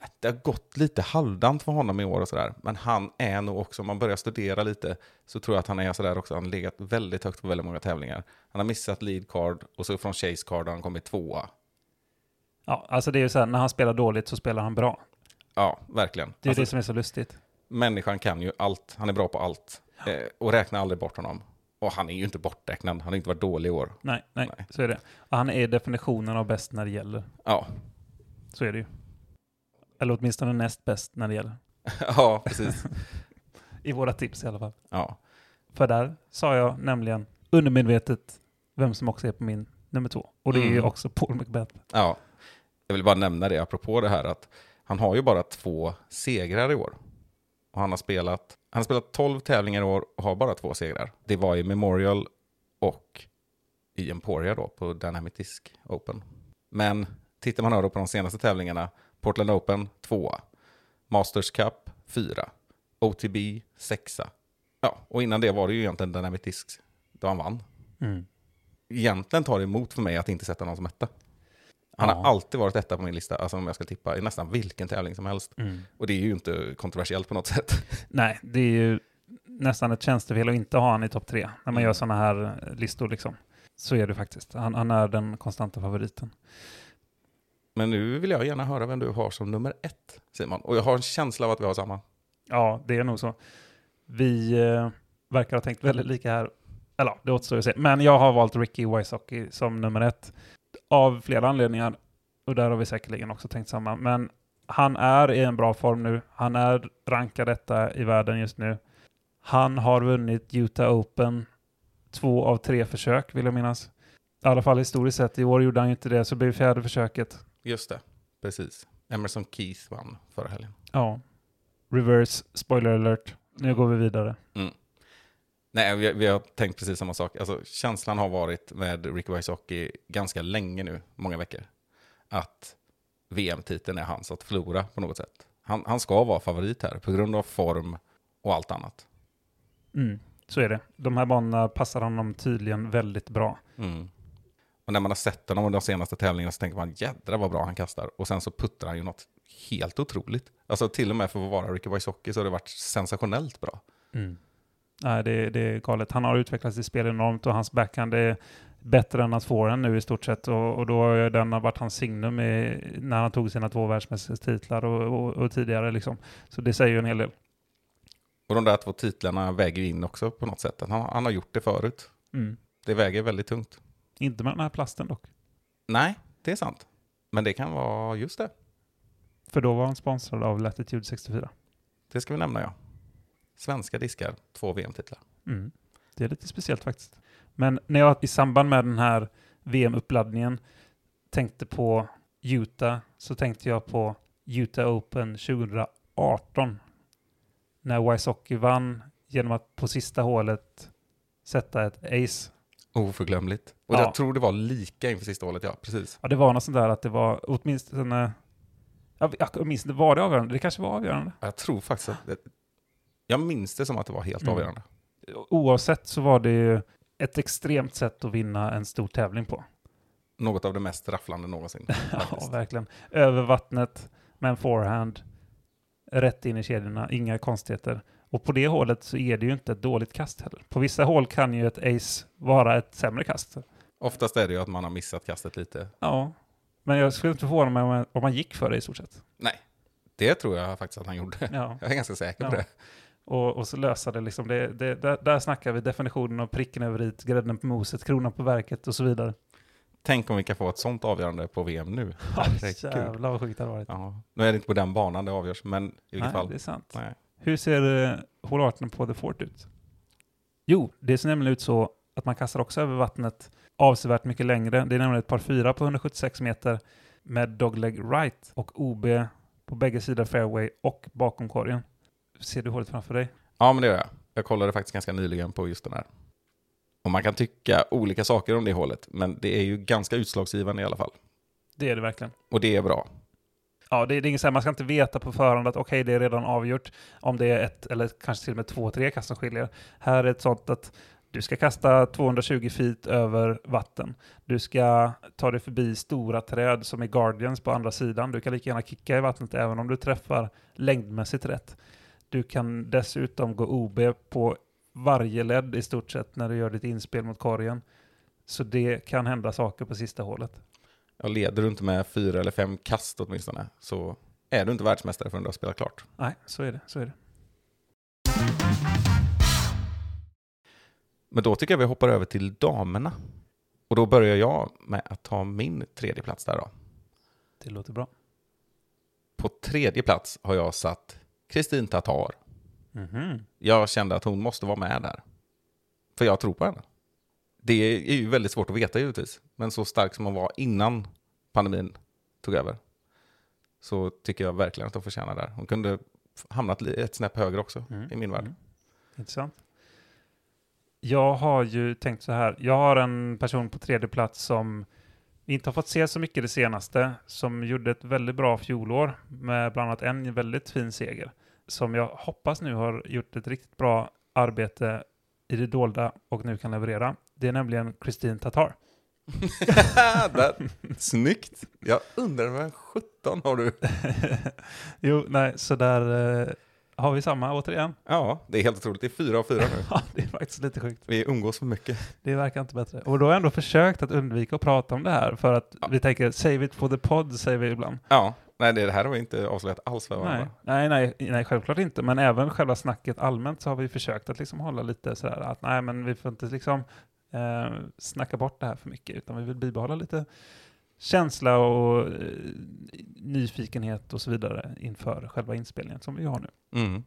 att det har gått lite halvdant för honom i år och sådär. Men han är nog också, om man börjar studera lite, så tror jag att han är sådär också. Han har legat väldigt högt på väldigt många tävlingar. Han har missat lead card och så från chase card har han kommit tvåa. ja alltså det är ju så här, när han spelar dåligt så spelar han bra. Ja, verkligen. Det är Alltså, det som är så lustigt. Människan kan ju allt. Han är bra på allt. Eh, och räknar aldrig bort honom. Och han är ju inte borträknad. Han har inte varit dålig i år. Nej, nej, Nej. så är det. Och han är definitionen av bäst när det gäller. Ja, Så är det ju. Eller åtminstone näst bäst när det gäller. [laughs] ja precis. [laughs] I våra tips i alla fall. Ja. För där sa jag nämligen undermedvetet vem som också är på min nummer två. Och det är ju Mm. också Paul Macbeth. ja. Jag vill bara nämna det apropå det här att han har ju bara två segrar i år. Och han har spelat, han har spelat 12 tävlingar i år och har bara två segrar. Det var i Memorial och i Emporia då på Dynamic Disc Open. Men tittar man då på de senaste tävlingarna, Portland Open 2, Masters Cup 4, OTB 6. Ja, och innan det var det ju egentligen Dynamic Disc då han vann. Mm. Egentligen tar det emot för mig att inte sätta någon som etta. Han Ja. har alltid varit etta på min lista, alltså om jag ska tippa i nästan vilken tävling som helst. Mm. Och det är ju inte kontroversiellt på något sätt. [laughs] Nej, det är ju nästan ett tjänstefel att inte ha han i topp tre. När man Mm. gör sådana här eh, listor liksom. Så är det faktiskt. Han, han är den konstanta favoriten. Men nu vill jag gärna höra vem du har som nummer ett, Simon. Och jag har en känsla av att vi har samma. Ja, det är nog så. Vi eh, verkar ha tänkt väldigt lika här. Eller det återstår att se. Men jag har valt Ricky Wysocki som nummer ett. Av flera anledningar. Och där har vi säkerligen också tänkt samma. Men han är i en bra form nu. Han är rankad detta i världen just nu. Han har vunnit Utah Open två av tre försök, vill jag minnas. I alla fall historiskt sett. I år gjorde han ju inte det, så det blev fjärde försöket. Just det, precis. Emerson Keith vann förra helgen. Ja. Reverse, spoiler alert. Nu går vi vidare. Nej, vi, vi har tänkt precis samma sak. Alltså, känslan har varit med Ricky Wysocki ganska länge nu, många veckor, att VM-titeln är hans att förlora på något sätt. Han, han ska vara favorit här på grund av form och allt annat. Mm, så är det. De här banorna passar honom tydligen väldigt bra. Mm. Och när man har sett honom de senaste tävlingarna så tänker man jädra vad bra han kastar. Och sen så puttar han ju något helt otroligt. Alltså till och med för att vara Ricky Wysocki så har det varit sensationellt bra. Nej, det, det är galet. Han har utvecklats i spel enormt och hans backhand är bättre än hans forehand nu i stort sett. Och, och då har den varit hans signum i, när han tog sina två världsmästartitlar och, och, och tidigare. Liksom. Så det säger ju en hel del. Och de där två titlarna väger in också på något sätt. Han, han har gjort det förut. Mm. Det väger väldigt tungt. Inte med den här plasten dock. Nej, det är sant. Men det kan vara just det. För då var han sponsrad av Latitude 64. Det ska vi nämna ja. Svenska diskar, två VM-titlar. Mm. Det är lite speciellt faktiskt. Men när jag i samband med den här VM-uppladdningen tänkte på Utah så tänkte jag på Utah Open 2018. När Wysocki vann genom att på sista hålet sätta ett ace. Oförglömligt. Och Ja. jag tror det var lika inför sista hålet, ja. Precis. Ja, det var något sånt där att det var åtminstone... Jag, minns inte, var det avgörande? Det kanske var avgörande. Jag tror faktiskt att... Jag minns det som att det var helt Mm. avgörande. Oavsett så var det ju ett extremt sätt att vinna en stor tävling på. Något av det mest rafflande någonsin. [laughs] Ja, verkligen. Över vattnet med en forehand, rätt in i kedjorna, inga konstigheter. Och på det hålet så är det ju inte ett dåligt kast heller. På vissa hål kan ju ett ace vara ett sämre kast. Oftast är det ju att man har missat kastet lite. Ja, men jag skulle inte förvåna mig om man, om man gick för det i stort sett. Det tror jag faktiskt att han gjorde. Ja. [laughs] Jag är ganska säker på Ja. det. Och, och så lösa det liksom. Det, det, där, där snackar vi definitionen av pricken över i, grädden på moset, kronan på verket och så vidare. Tänk om vi kan få ett sånt avgörande på VM nu. [laughs] Ja, jävlar vad sjukt det hade varit. Ja. Nu är det inte på den banan det avgörs, men i vilket Nej, fall. det är sant. Nej. Hur ser eh, hål 18 på The Fort ut? Jo, det ser nämligen ut så att man kastar också över vattnet avsevärt mycket längre. Det är nämligen ett par fyra på 176 meter med dogleg right och OB på bägge sidor fairway och bakom korgen. Ser du hålet framför dig? Ja, men det gör jag. Jag kollade faktiskt ganska nyligen på just den här. Och man kan tycka olika saker om det hålet, men det är ju ganska utslagsgivande i alla fall. Det är det verkligen. Och det är bra. Ja, det är, det är inget så här, man ska inte veta på förhand att okej, det är redan avgjort om det är ett eller kanske till och med två, tre kast som skiljer. Här är ett sånt att du ska kasta 220 feet över vatten. Du ska ta dig förbi stora träd som är guardians på andra sidan. Du kan lika gärna kicka i vattnet även om du träffar längdmässigt rätt. Du kan dessutom gå OB på varje led i stort sett när du gör ditt inspel mot korgen. Så det kan hända saker på sista hålet. Jag leder du inte med fyra eller fem kast åtminstone, så är du inte världsmästare förrän du har spelat klart. Nej, så är det. Så är det. Men då tycker jag vi hoppar över till damerna. Och då börjar jag med att ta min tredje plats där då. Det låter bra. På tredje plats har jag satt Kristin Tatar. Mhm. Jag kände att hon måste vara med där. För jag tror på henne. Det är ju väldigt svårt att veta givetvis. Men så stark som hon var innan pandemin tog över. Så tycker jag verkligen att hon förtjänar där. Hon kunde hamnat ett snäpp högre också Mm. i min värld. Mm. Intressant. Jag har ju tänkt så här. Jag har en person på tredje plats som inte har fått se så mycket det senaste, som gjorde ett väldigt bra fjolår med bland annat en väldigt fin seger, som jag hoppas nu har gjort ett riktigt bra arbete i det dolda och nu kan leverera. Det är nämligen Kristin Tatar. [laughs] Snyggt! Jag undrar vem 17 har du? [laughs] jo, nej, så där eh, har vi samma återigen. Ja, det är helt otroligt. Det är fyra av fyra nu. [laughs] Ja, det är faktiskt lite sjukt. Vi umgås för mycket. Det verkar inte bättre. Och då har jag ändå försökt att undvika att prata om det här för att Ja. vi tänker save it for the pod säger vi ibland. Ja, nej det här har vi inte avslöjat alls för varandra. Nej, nej, nej, nej, självklart inte. Men även själva snacket allmänt så har vi försökt att liksom hålla lite sådär att nej, men vi får inte liksom eh, snacka bort det här för mycket utan vi vill bibehålla lite känsla och eh, nyfikenhet och så vidare inför själva inspelningen som vi har nu. Mm.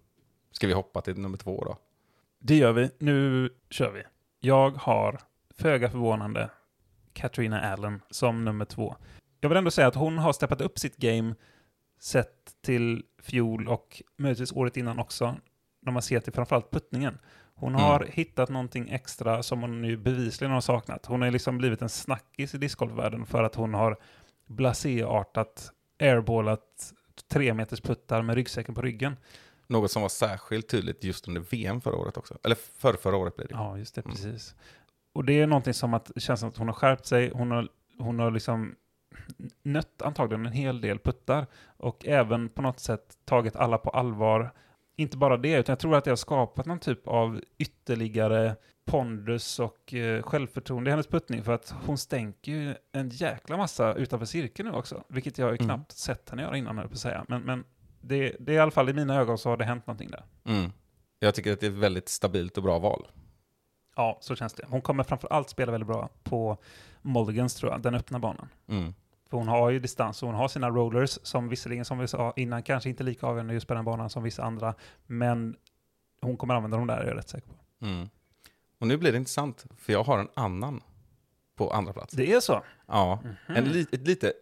Ska vi hoppa till nummer två då? Det gör vi. Nu kör vi. Jag har, föga förvånande, Katrina Allen som nummer två. Jag vill ändå säga att hon har steppat upp sitt game sett till fjol och möjligtvis året innan också, när man ser till framförallt puttningen. Hon har Mm. hittat någonting extra som hon nu bevisligen har saknat. Hon har liksom blivit en snackis i discgolfvärlden för att hon har blasé-artat, airballat tre meters puttar med ryggsäcken på ryggen. Något som var särskilt tydligt just under VM förra året också. Eller för förra året blir det. Ja, just det, Mm. precis. Och det är någonting som att känns som att hon har skärpt sig. Hon har, hon har liksom nött antagligen en hel del puttar och även på något sätt tagit alla på allvar. Inte bara det, utan jag tror att det har skapat någon typ av ytterligare pondus och eh, självförtroende i hennes puttning för att hon stänker ju en jäkla massa utanför cirkeln nu också, vilket jag ju Mm. knappt sett henne göra innan, höll på att säga. Men, men det, det är i alla fall i mina ögon så har det hänt någonting där. Mm. Jag tycker att det är ett väldigt stabilt och bra val. Ja, så känns det. Hon kommer framför allt spela väldigt bra på Mulligans tror jag, den öppna banan. Mm. För hon har ju distans och hon har sina rollers som visserligen, som vi sa innan, kanske inte lika avgörande just på den banan som vissa andra. Men hon kommer använda dem där, är jag rätt säker på. Mm. Och nu blir det intressant, för jag har en annan på andra plats. Det är så? Ja, Mhm. en li, lite,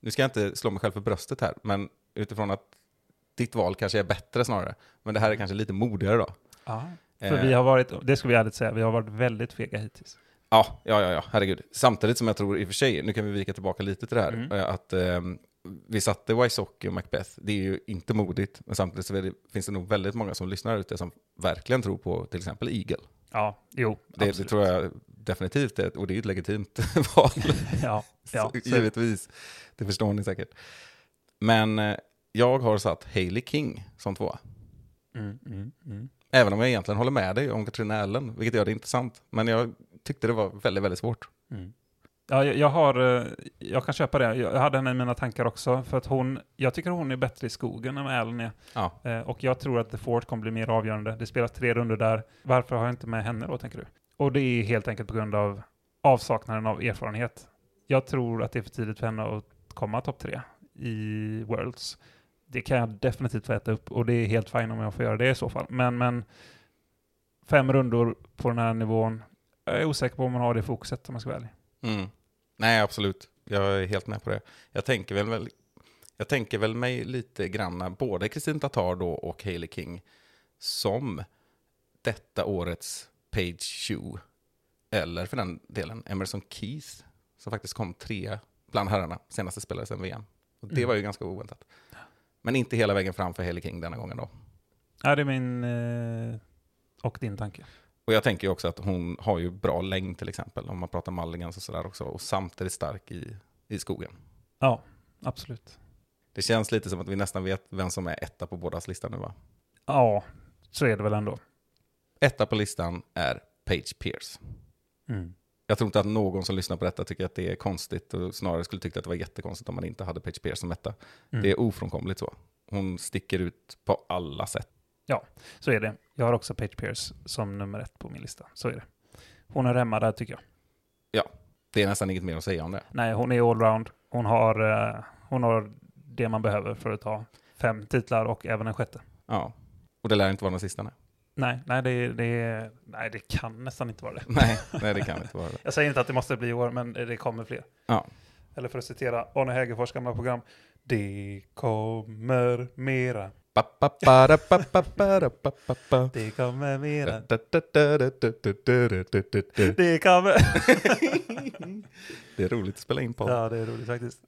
nu ska jag inte slå mig själv för bröstet här, men utifrån att ditt val kanske är bättre snarare. Men det här är kanske lite modigare då. Ja. För Eh, vi har varit, det ska vi ärligt säga, vi har varit väldigt fega hittills. Ja, ja, ja, ja, herregud. Samtidigt som jag tror i och för sig, nu kan vi vika tillbaka lite till det här, Mm. eh, att eh, vi satte Wysocki och Macbeth, det är ju inte modigt, men samtidigt så det, finns det nog väldigt många som lyssnar ute som verkligen tror på till exempel Eagle. Ja, jo, Det, det tror jag definitivt är, och det är ju ett legitimt [laughs] val. [laughs] Ja, ja, Så, så- givetvis. Det förstår ni säkert. Men eh, jag har satt Hailey King som tvåa. Mm, mm, mm. Även om jag egentligen håller med dig om Katrina Allen, vilket gör det intressant. Men jag tyckte det var väldigt, väldigt svårt. Mm. Ja, jag, jag har, eh, jag kan köpa det. Jag hade henne i mina tankar också, för att hon, jag tycker hon är bättre i skogen än vad Allen är. Ja. Eh, och jag tror att The Fort kommer bli mer avgörande. Det spelas tre runder där. Varför har jag inte med henne då, tänker du? Och det är helt enkelt på grund av avsaknaden av erfarenhet. Jag tror att det är för tidigt för henne att komma topp tre i Worlds. Det kan jag definitivt få äta upp och det är helt fint om jag får göra det i så fall. Men, men fem rundor på den här nivån, jag är osäker på om man har det fokuset om jag ska vara ärlig. Mm. Nej, absolut. Jag är helt med på det. Jag tänker väl, väl, jag tänker väl mig lite granna, både Kristin Tatar då och Hailey King, som detta årets Page Shoe, eller för den delen Emerson Keys, som faktiskt kom tre bland herrarna senast det spelades en VM. Och det Mm. var ju ganska oväntat. Men inte hela vägen fram för Hailey King denna gången då. Ja, det är min eh, och din tanke. Och jag tänker också att hon har ju bra längd till exempel, om man pratar mulligans och sådär också, och samtidigt stark i, i skogen. Ja, absolut. Det känns lite som att vi nästan vet vem som är etta på bådas lista nu va? Ja, så är det väl ändå. Etta på listan är Page Pierce. Mm. Jag tror inte att någon som lyssnar på detta tycker att det är konstigt och snarare skulle tycka att det var jättekonstigt om man inte hade Page Pierce som etta. Mm. Det är ofrånkomligt så. Hon sticker ut på alla sätt. Så är det. Jag har också Page Pierce som nummer ett på min lista. Så är det. Hon är hemma där tycker jag. Det är nästan inget mer att säga om det. Nej, hon är allround. Hon har, eh, hon har det man behöver för att ta fem titlar och även en sjätte. Ja. Och det lär inte vara den sista nej. Nej, nej det, det, nej, det kan nästan inte vara det. Nej, nej det kan [laughs] inte vara det. Jag säger inte att det måste bli i år, men det kommer fler. Ja. Eller för att citera Arne Hägerfors gamla program. Det kommer mera. Det kommer mera. Det kommer... det är roligt att spela in på. Ja, det är roligt faktiskt.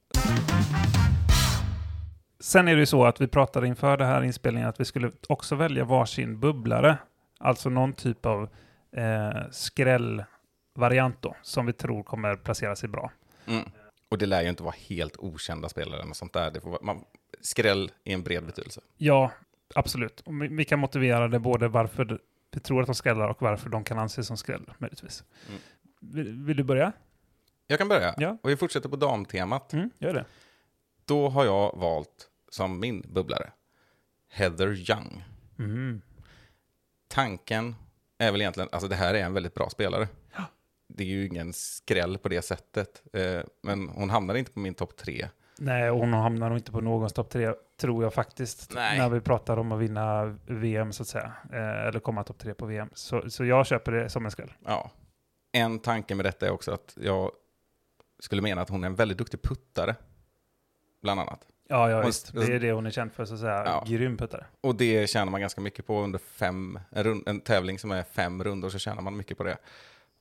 Sen är det ju så att vi pratade inför det här inspelningen att vi skulle också välja varsin bubblare. Alltså någon typ av eh, skrällvariant då, som vi tror kommer placera sig bra. Mm. Och det lär ju inte vara helt okända spelare eller sånt där. Vara, man, skräll i en bred betydelse. Ja, absolut. Vi kan motivera det både varför vi tror att de skrällar och varför de kan anses som skräll, möjligtvis. Mm. Vill, vill du börja? Jag kan börja. Ja. Och vi fortsätter på damtemat. Mm, gör det. Då har jag valt som min bubblare Heather Young. Mm. Tanken är väl egentligen, alltså det här är en väldigt bra spelare. Det är ju ingen skräll på det sättet. Eh, men hon hamnar inte på min topp tre. Nej, hon hamnar nog inte på någons topp tre, tror jag faktiskt. Nej. När vi pratar om att vinna VM, så att säga. Eh, eller komma topp tre på VM. Så, så jag köper det som en skräll. Ja. En tanke med detta är också att jag skulle mena att hon är en väldigt duktig puttare. Bland annat. Ja, ja visst. Det är det hon är känd för, så att säga. Ja. Grym puttare. Och det tjänar man ganska mycket på under fem, en, rund, en tävling som är fem rundor så tjänar man mycket på det.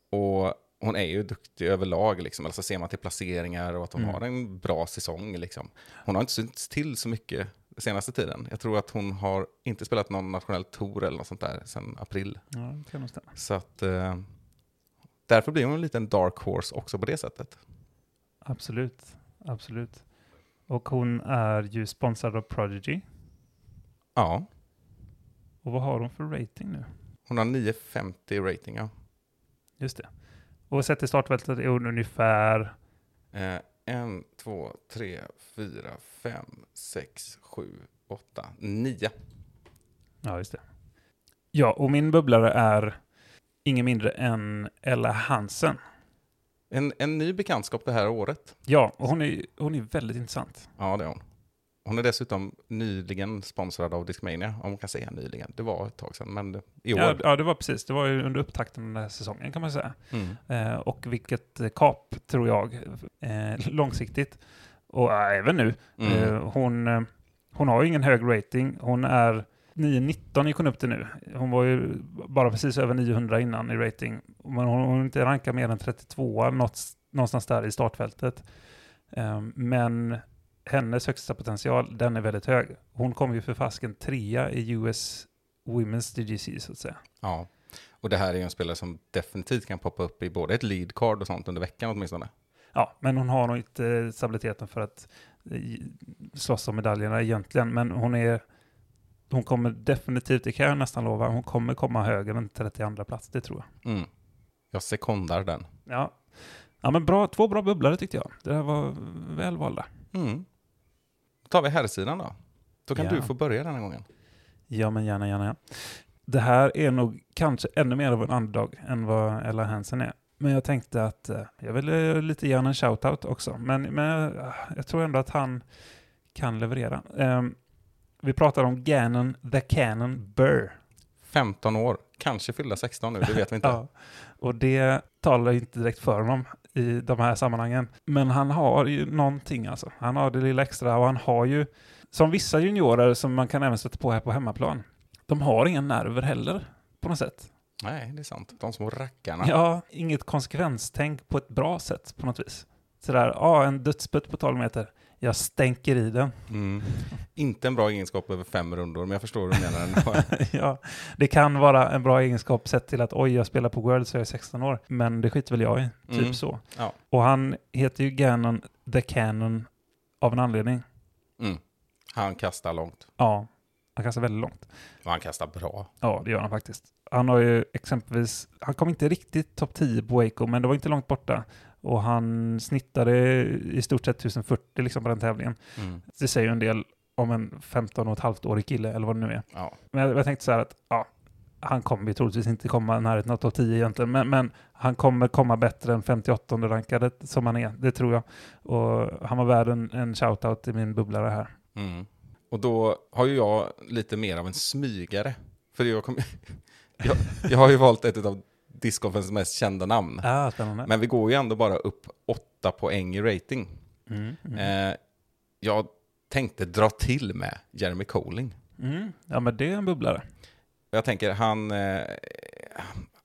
Och hon är ju duktig överlag, liksom. alltså ser man till placeringar och att hon Mm. har en bra säsong. Liksom. Hon har inte synts till så mycket senaste tiden. Jag tror att hon har inte spelat någon nationell tour eller något sånt där sedan april. Ja, det kan nog stämma. Så att eh, därför blir hon en liten dark horse också på det sättet. Absolut. Absolut. Och hon är ju sponsrad av Prodigy. Ja, Och vad har hon för rating nu? hon har 950 rating. Ja. Just det. Och sett i startfältet är hon ungefär... Eh, en, två, tre, fyra, fem, sex, sju, åtta, nio. Ja, just det. Ja, och min bubblare är ingen mindre än Ella Hansen. En, en ny bekantskap det här året. Ja, och hon är, hon är väldigt intressant. Ja, det är hon. Hon är dessutom nyligen sponsrad av Discmania, om man kan säga nyligen. Det var ett tag sedan, men i år. Ja, ja, det var precis. Det var ju under upptakten den här säsongen kan man säga. Mm. Eh, och vilket eh, kap, tror jag, eh, [laughs] långsiktigt. Och äh, även nu. Mm. Eh, hon, eh, hon har ju ingen hög rating. Hon är 919 gick hon upp till nu. Hon var ju bara precis över 900 innan i rating. Men hon har inte rankat mer än 32 något, någonstans där i startfältet. Eh, men hennes högsta potential, den är väldigt hög. Hon kom ju för fasken trea i US Women's DGC så att säga. Ja, och det här är ju en spelare som definitivt kan poppa upp i både ett lead card och sånt under veckan åtminstone. Ja, men hon har nog inte stabiliteten för att eh, slåss om medaljerna egentligen. Men hon är hon kommer definitivt, det kan jag nästan lova, hon kommer komma högre än 32 plats, det tror jag. Mm. Jag sekondar den. Ja, ja men bra, två bra bubblare tyckte jag. Det här var väl valda. Mm. Tar vi herrsidan då. Då kan Ja. du få börja den här gången. Ja, men gärna, gärna. Ja. Det här är nog kanske ännu mer av en underdog än vad Ella Hansen är. Men jag tänkte att eh, jag vill eh, lite ge honom en shoutout också. Men, men eh, jag tror ändå att han kan leverera. Ehm, vi pratar om Gannon the Cannon Burr. 15 år, kanske fylla 16 nu, det vet vi inte. [laughs] Ja, och det talar ju inte direkt för honom i de här sammanhangen. Men han har ju någonting alltså. Han har det lilla extra och han har ju, som vissa juniorer som man kan även sätta på här på hemmaplan, de har inga nerver heller på något sätt. Nej, det är sant. De små rackarna. Ja, inget konsekvenstänk på ett bra sätt på något vis. Sådär, ja, en dödsputt på 12 meter. Jag stänker i den. Mm. Inte en bra egenskap över fem rundor, men jag förstår vad du menar [laughs] ja, det kan vara en bra egenskap sett till att oj, jag spelar på World så jag är 16 år. Men det skiter väl jag i, typ Mm. så. Ja. Och han heter ju Ganon the Cannon av en anledning. Mm. Han kastar långt. Ja, han kastar väldigt långt. Och han kastar bra. Ja, det gör han faktiskt. Han har ju exempelvis, han kom inte riktigt topp 10 på Waco, men det var inte långt borta. Och han snittade i stort sett 1040 liksom på den tävlingen. Mm. Det säger ju en del om en 15 och ett halvt årig kille, eller vad det nu är. Ja. Men jag, jag tänkte så här att, ja, han kommer ju troligtvis inte komma närheten av topp 10 egentligen, men, men han kommer komma bättre än 58 rankade som han är, det tror jag. Och han var värd en, en shoutout i min bubblare här. Mm. Och då har ju jag lite mer av en smygare. För jag, kom, [laughs] jag, jag har ju valt ett av discgolfens mest kända namn. Ah, spännande. Men vi går ju ändå bara upp åtta poäng i rating. Mm, mm. Eh, jag tänkte dra till med Jeremy Colling. Mm. Ja, men det är en bubblare. Jag tänker, han, eh,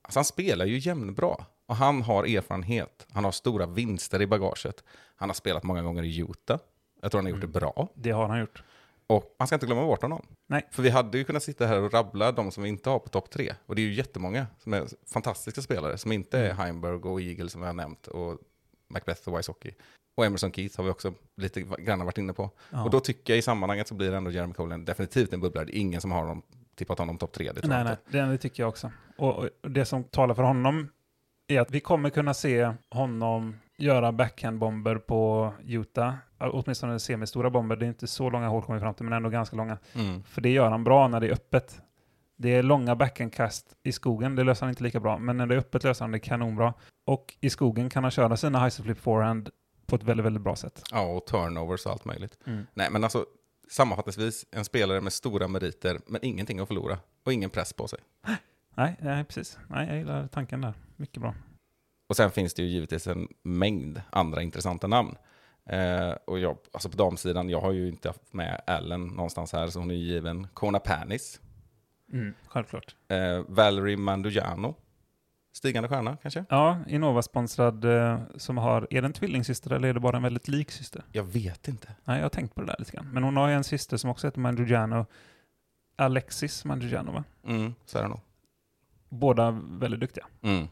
alltså han spelar ju jämnbra. Och han har erfarenhet. Han har stora vinster i bagaget. Han har spelat många gånger i Utah. Jag tror han har gjort det bra. Det har han gjort. Och man ska inte glömma bort honom. Nej. För vi hade ju kunnat sitta här och rabbla de som vi inte har på topp tre. Och det är ju jättemånga som är fantastiska spelare. Som inte är Heimberg och Eagle som vi har nämnt. Och Macbeth och Wysocki. Och Emerson Keith har vi också lite grann varit inne på. Ja. Och då tycker jag i sammanhanget så blir ändå Jeremy Colin definitivt en bubblare. Det är ingen som har honom, tippat honom topp tre. Det tror Nej, jag nej, inte. det, det tycker jag också. Och, och det som talar för honom är att vi kommer kunna se honom göra backhandbomber på Utah. Åtminstone semistora bomber. Det är inte så långa hål kommer fram till, men ändå ganska långa. Mm. För det gör han bra när det är öppet. Det är långa backhandkast i skogen, det löser han inte lika bra. Men när det är öppet löser han det kanonbra. Och i skogen kan han köra sina high flip forehand på ett väldigt, väldigt bra sätt. Ja, och turnovers och allt möjligt. Mm. Nej, men alltså sammanfattningsvis en spelare med stora meriter, men ingenting att förlora. Och ingen press på sig. Nej, nej, precis. Nej, jag gillar tanken där. Mycket bra. Och sen finns det ju givetvis en mängd andra intressanta namn. Eh, och jag, alltså på damsidan, jag har ju inte haft med Allen någonstans här, så hon är ju given. Kona Panis, Mm, självklart. eh, Valerie Mandugiano, stigande stjärna kanske? Ja, Innova-sponsrad eh, som har, är det en tvillingsyster eller är det bara en väldigt lik syster? Jag vet inte. Nej, jag har tänkt på det där lite grann. Men hon har ju en syster som också heter Mandrugiano. Alexis Mandrugiano, va? Mm, så är det nog. Båda väldigt duktiga. Mm.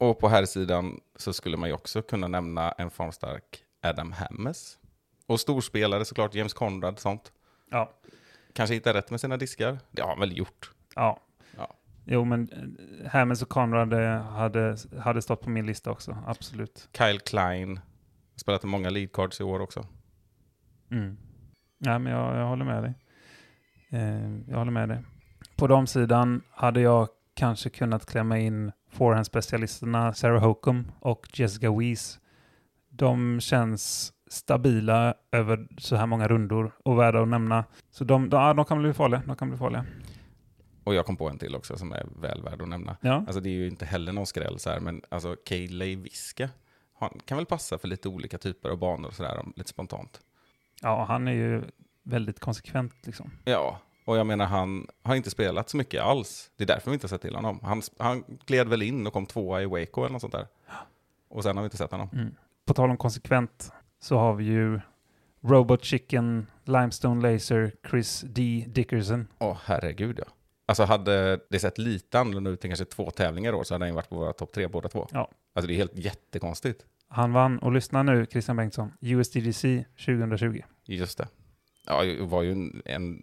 Och på här sidan så skulle man ju också kunna nämna en formstark Adam Hammes. Och storspelare såklart, James Conrad, sånt. Ja. Kanske hittar rätt med sina diskar. Det har han väl gjort. Ja. Ja. Jo, men eh, Hammonds och Conrad eh, hade, hade stått på min lista också, absolut. Kyle Klein, spelat många lead cards i år också. Mm. Nej, men jag, jag håller med dig. Eh, jag håller med dig. På damsidan hade jag kanske kunnat klämma in forehand-specialisterna Sarah Hokum och Jessica Weiss. De känns stabila över så här många rundor och värda att nämna. Så de, de, de kan bli farliga. De kan bli farliga. Och jag kom på en till också som är väl värd att nämna. Ja. Alltså det är ju inte heller någon skräll så här, men alltså Kayley Viska Han kan väl passa för lite olika typer av banor och sådär, om- lite spontant. Ja, han är ju väldigt konsekvent liksom. Ja, och jag menar han har inte spelat så mycket alls. Det är därför vi inte har sett till honom. Han, han gled väl in och kom tvåa i Waco eller något sånt där. Och sen har vi inte sett honom. Mm. På tal om konsekvent så har vi ju Robot Chicken, Limestone Laser, Chris D. Dickerson. Åh, herregud ja. Alltså hade det sett lite annorlunda ut än kanske två tävlingar år så hade han varit på våra topp tre båda två. Ja. Alltså det är helt jättekonstigt. Han vann, och lyssna nu Christian Bengtsson, USDGC 2020. Just det. Ja, det var ju en, en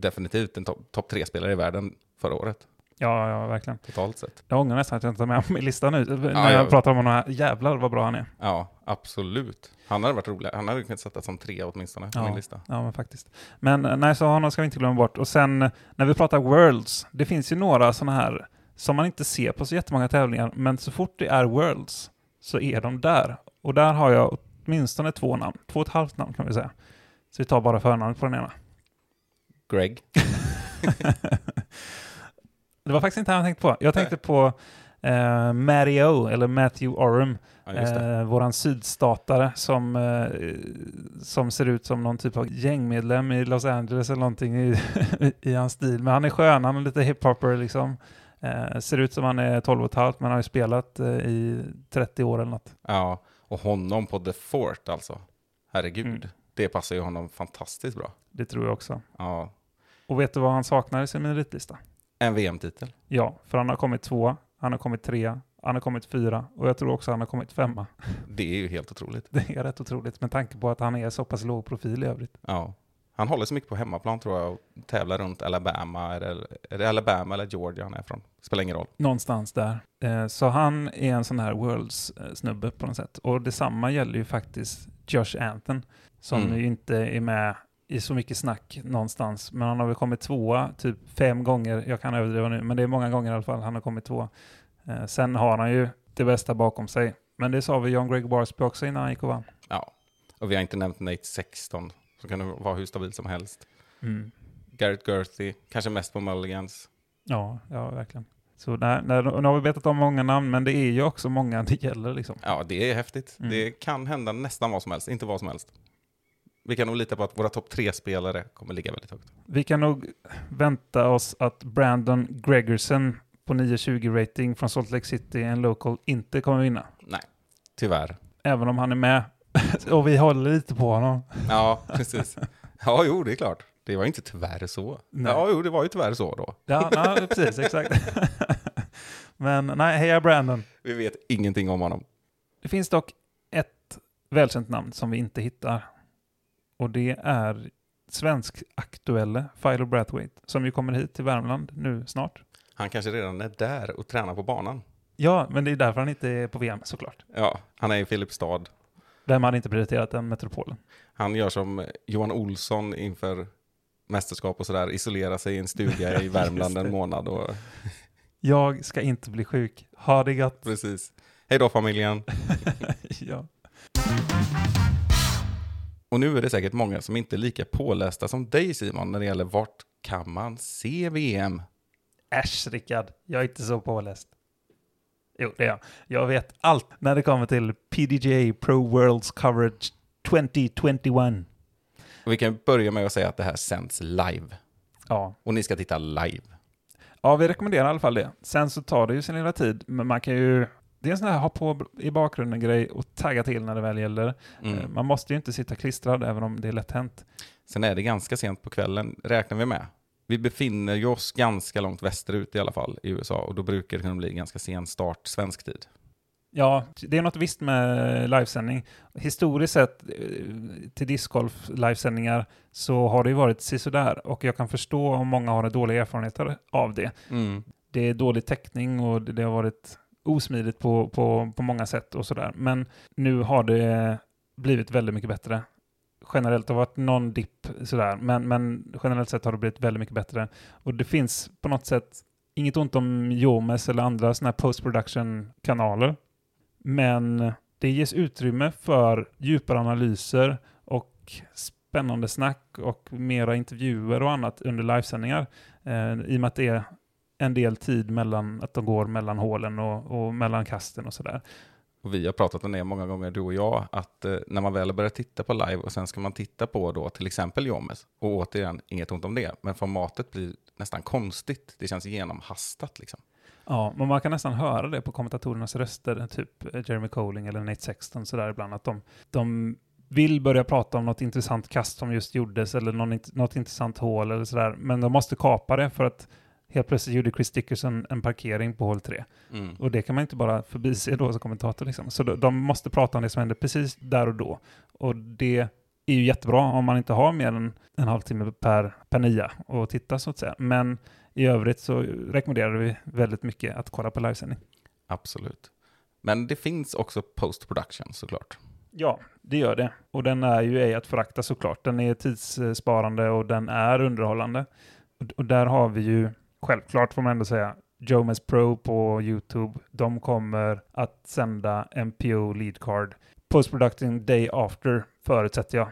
definitivt en topp top tre-spelare i världen förra året, Ja, ja, verkligen. totalt sett. Jag ångrar nästan att jag inte tar med honom i listan nu. när Ja, jag ja. pratar om honom. Jävlar vad bra han är. Ja, absolut. Han hade varit rolig. Han hade kunnat sätta som tre åtminstone på Ja. min lista. Ja, men faktiskt. Men eh, nej, så honom ska vi inte glömma bort. Och sen när vi pratar Worlds, det finns ju några sådana här som man inte ser på så jättemånga tävlingar, men så fort det är Worlds så är de där. Och där har jag åtminstone två namn. Två och ett halvt namn kan vi säga. Så vi tar bara förnamnet på den ena. Greg. [laughs] det var faktiskt inte han jag tänkte på. Jag tänkte på eh, Mario, eller Matthew Orum, Ja, eh, våran sydstatare som, eh, som ser ut som någon typ av gängmedlem i Los Angeles eller någonting i, [laughs] i hans stil. Men han är skön, han är lite hiphopper liksom. Eh, ser ut som han är 12 och ett halvt men har ju spelat eh, i 30 år eller något. Ja, och honom på The Fort alltså. Herregud. Mm. Det passar ju honom fantastiskt bra. Det tror jag också. Ja, Och vet du vad han saknar i sin meritlista? en VM-titel. Ja, för han har kommit två, han har kommit tre, han har kommit fyra och jag tror också han har kommit femma. [laughs] Det är ju helt otroligt. Det är rätt otroligt med tanke på att han är så pass låg profil i övrigt. Ja. Han håller så mycket på hemmaplan tror jag och tävlar runt Alabama. Eller, är det Alabama eller Georgia han är från? Spelar ingen roll. Någonstans där. Eh, Så han är en sån här Worlds-snubbe på något sätt. Och detsamma gäller ju faktiskt Josh Anton, som Mm. ju inte är med i så mycket snack någonstans. Men han har väl kommit tvåa typ fem gånger. Jag kan överdriva nu, men det är många gånger i alla fall han har kommit tvåa. Eh, Sen har han ju det bästa bakom sig. Men det sa vi John Greg Barsby också innan han gick och vann. Ja. Och vi har inte nämnt Nate 16, som kan vara hur stabil som helst. Garrett Gerthy, kanske mest på Mulligans. Ja, ja, verkligen. Så där, där, nu har vi betat om många namn, men det är ju också många det gäller liksom. Ja, det är häftigt. Mm. Det kan hända nästan vad som helst, inte vad som helst. Vi kan nog lita på att våra topp tre-spelare kommer ligga väldigt högt. Vi kan nog vänta oss att Brandon Gregerson på 920 rating från Salt Lake City, en local, inte kommer vinna. Nej, tyvärr. Även om han är med. [laughs] Och vi håller lite på honom. Ja, precis. Ja, jo, det är klart. Det var inte tyvärr så. Nej. Ja, jo, det var ju tyvärr så då. Ja, nej, precis, exakt. [laughs] Men nej, heja Brandon. Vi vet ingenting om honom. Det finns dock ett välkänt namn som vi inte hittar. Och det är svensk aktuelle Philo Brathwaite, som ju kommer hit till Värmland nu snart. Han kanske redan är där och tränar på banan. Ja, men det är därför han inte är på VM såklart. Ja, han är i Filipstad. Vem hade inte prioriterat den metropolen? Han gör som Johan Olsson inför mästerskap och sådär, isolerar sig i en stuga i [laughs] Värmland en månad. Och, Jag ska inte bli sjuk. Ha det gott. precis. Hej då familjen. [laughs] ja. Och nu är det säkert många som inte är lika pålästa som dig Simon när det gäller vart kan man se VM? Äsch, Rickard. Jag är inte så påläst. Jo, det är jag. Jag vet allt när det kommer till PDGA Pro Worlds Coverage 2021. Och vi kan börja med att säga att det här sänds live. Ja. Och ni ska titta live. ja, vi rekommenderar i alla fall det. Sen så tar det ju sin lilla tid, men man kan ju... Det är en sån här ha på i bakgrunden grej och tagga till när det väl gäller. Eh, Mm. Man måste ju inte sitta klistrad även om det är lätt hänt. Sen är det ganska sent på kvällen, räknar vi med. Vi befinner ju oss ganska långt västerut i alla fall i USA och då brukar det kunna bli ganska sen start svensk tid. Ja, det är något visst med livesändning. Historiskt sett eh, till discgolf livesändningar så har det ju varit sisådär och jag kan förstå om många har dåliga erfarenheter av det. Mm. Det är dålig täckning och det har varit osmidigt på, på, på många sätt och sådär. Men nu har det blivit väldigt mycket bättre. Generellt har det varit någon dipp sådär, men, men generellt sett har det blivit väldigt mycket bättre. Och det finns på något sätt inget ont om Jomes eller andra sådana här post-production-kanaler. Men det ges utrymme för djupare analyser och spännande snack och mera intervjuer och annat under livesändningar. Eh, I och med att det är en del tid mellan att de går mellan hålen och, och mellan kasten och sådär. Och vi har pratat om det många gånger, du och jag, att eh, när man väl börjar titta på live och sen ska man titta på då till exempel Jomes, och återigen, inget ont om det, men formatet blir nästan konstigt. Det känns genomhastat liksom. Ja, men man kan nästan höra det på kommentatorernas röster, typ Jeremy Colling eller Nate Sexton sådär ibland, att de, de vill börja prata om något intressant kast som just gjordes eller någon, något intressant hål eller sådär, men de måste kapa det för att helt plötsligt gjorde Chris Dickerson en parkering på hål 3. Mm. Och det kan man inte bara förbise då som kommentator. Liksom. Så de, måste prata om det som hände precis där och då. Och det är ju jättebra om man inte har mer än en halvtimme per, per nia och titta så att säga. Men i övrigt så rekommenderar vi väldigt mycket att kolla på livesändning. Absolut. Men det finns också post production såklart. Ja, det gör det. Och den är ju ej att förakta såklart. Den är tidssparande och den är underhållande. Och där har vi ju, självklart får man ändå säga, Jomes Pro på YouTube. De kommer att sända MPO lead card post day after, förutsätter jag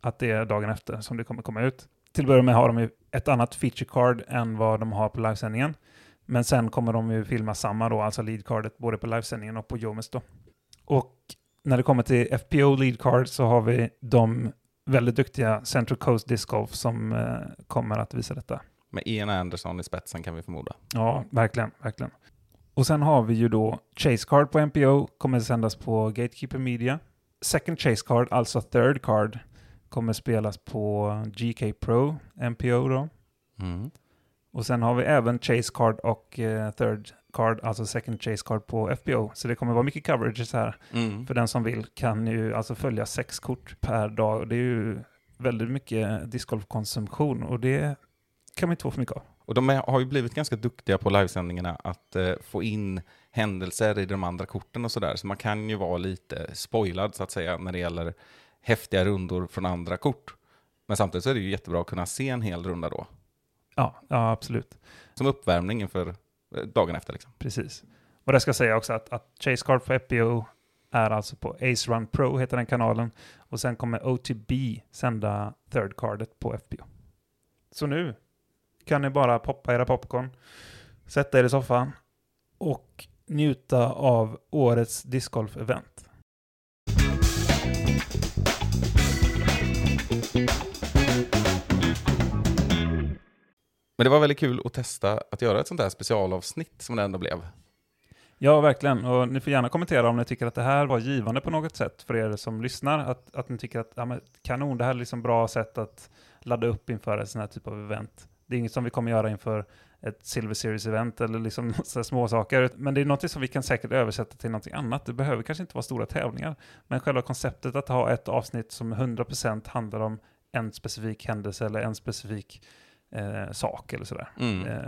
att det är dagen efter som det kommer komma ut. Till att börja med har de ju ett annat feature card än vad de har på livesändningen. Men sen kommer de ju filma samma då, alltså lead cardet både på livesändningen och på Jomes då. Och när det kommer till FPO lead card så har vi de väldigt duktiga Central Coast Disc Golf som eh, kommer att visa detta. Med Ian Anderson i spetsen kan vi förmoda. Ja, verkligen, verkligen. Och sen har vi ju då Chase Card på MPO, kommer sändas på Gatekeeper Media. Second Chase Card, alltså Third Card, kommer spelas på GK Pro, MPO då. Mm. Och sen har vi även Chase Card och eh, Third Card, alltså Second Chase Card på FPO. Så det kommer vara mycket coverage här. Mm. För den som vill kan ju alltså följa sex kort per dag. Det är ju väldigt mycket discgolfkonsumtion och det kan man inte få för mycket av. Och de har ju blivit ganska duktiga på livesändningarna att eh, få in händelser i de andra korten och sådär. Så man kan ju vara lite spoilad så att säga när det gäller häftiga rundor från andra kort. Men samtidigt så är det ju jättebra att kunna se en hel runda då. Ja, ja absolut. Som uppvärmning inför eh, dagen efter. Liksom. Precis. Och det ska jag säga också att, att Chase Card för FPO är alltså på Ace Run Pro, heter den kanalen. Och sen kommer OTB sända third cardet på FPO. Så nu kan ni bara poppa era popcorn, sätta er i soffan och njuta av årets discgolf-event. Men det var väldigt kul att testa att göra ett sånt här specialavsnitt som det ändå blev. Ja, verkligen. Och ni får gärna kommentera om ni tycker att det här var givande på något sätt för er som lyssnar. Att, att ni tycker att ja, kanon, det här är liksom bra sätt att ladda upp inför en sån här typ av event. Det är inget som vi kommer göra inför ett Silver Series-event eller liksom [laughs] små saker. Men det är något som vi kan säkert översätta till något annat. Det behöver kanske inte vara stora tävlingar. Men själva konceptet att ha ett avsnitt som 100% handlar om en specifik händelse eller en specifik eh, sak eller sådär. Mm. Eh,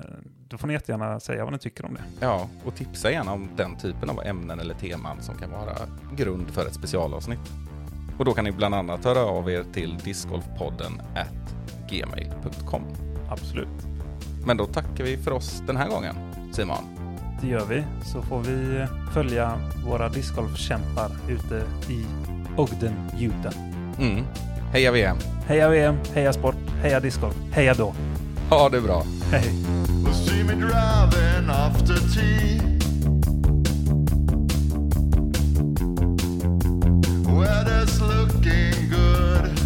då får ni jättegärna säga vad ni tycker om det. Ja, och tipsa gärna om den typen av ämnen eller teman som kan vara grund för ett specialavsnitt. Och då kan ni bland annat höra av er till discgolfpodden at gmail.com. Absolut. Men då tackar vi för oss den här gången, Simon. Det gör vi. Så får vi följa våra discgolfkämpar ute i Ogden, Utah. Mm. Heja VM! Heja VM, heja sport, heja discgolf, heja då. Ha det bra! Hej! Will see me driving after tea. Weather's looking good.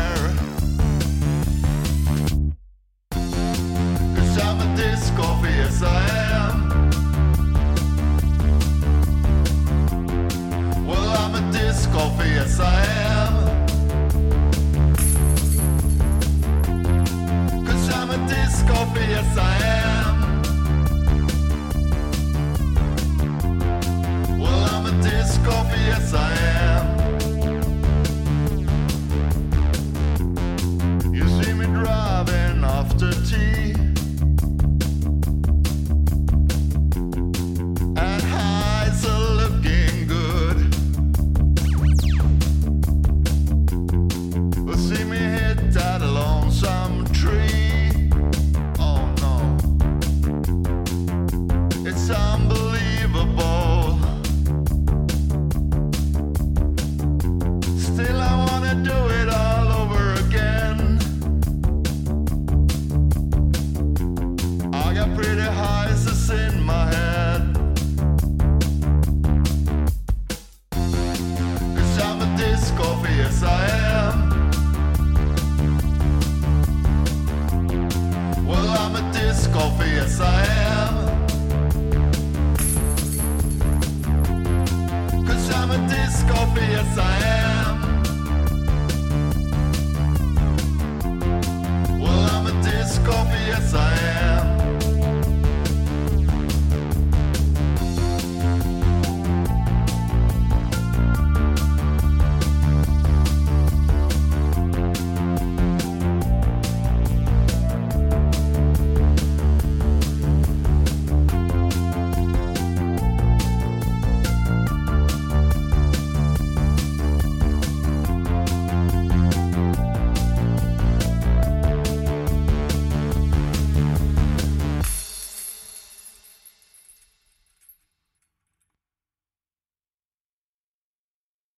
A disc golfer, yes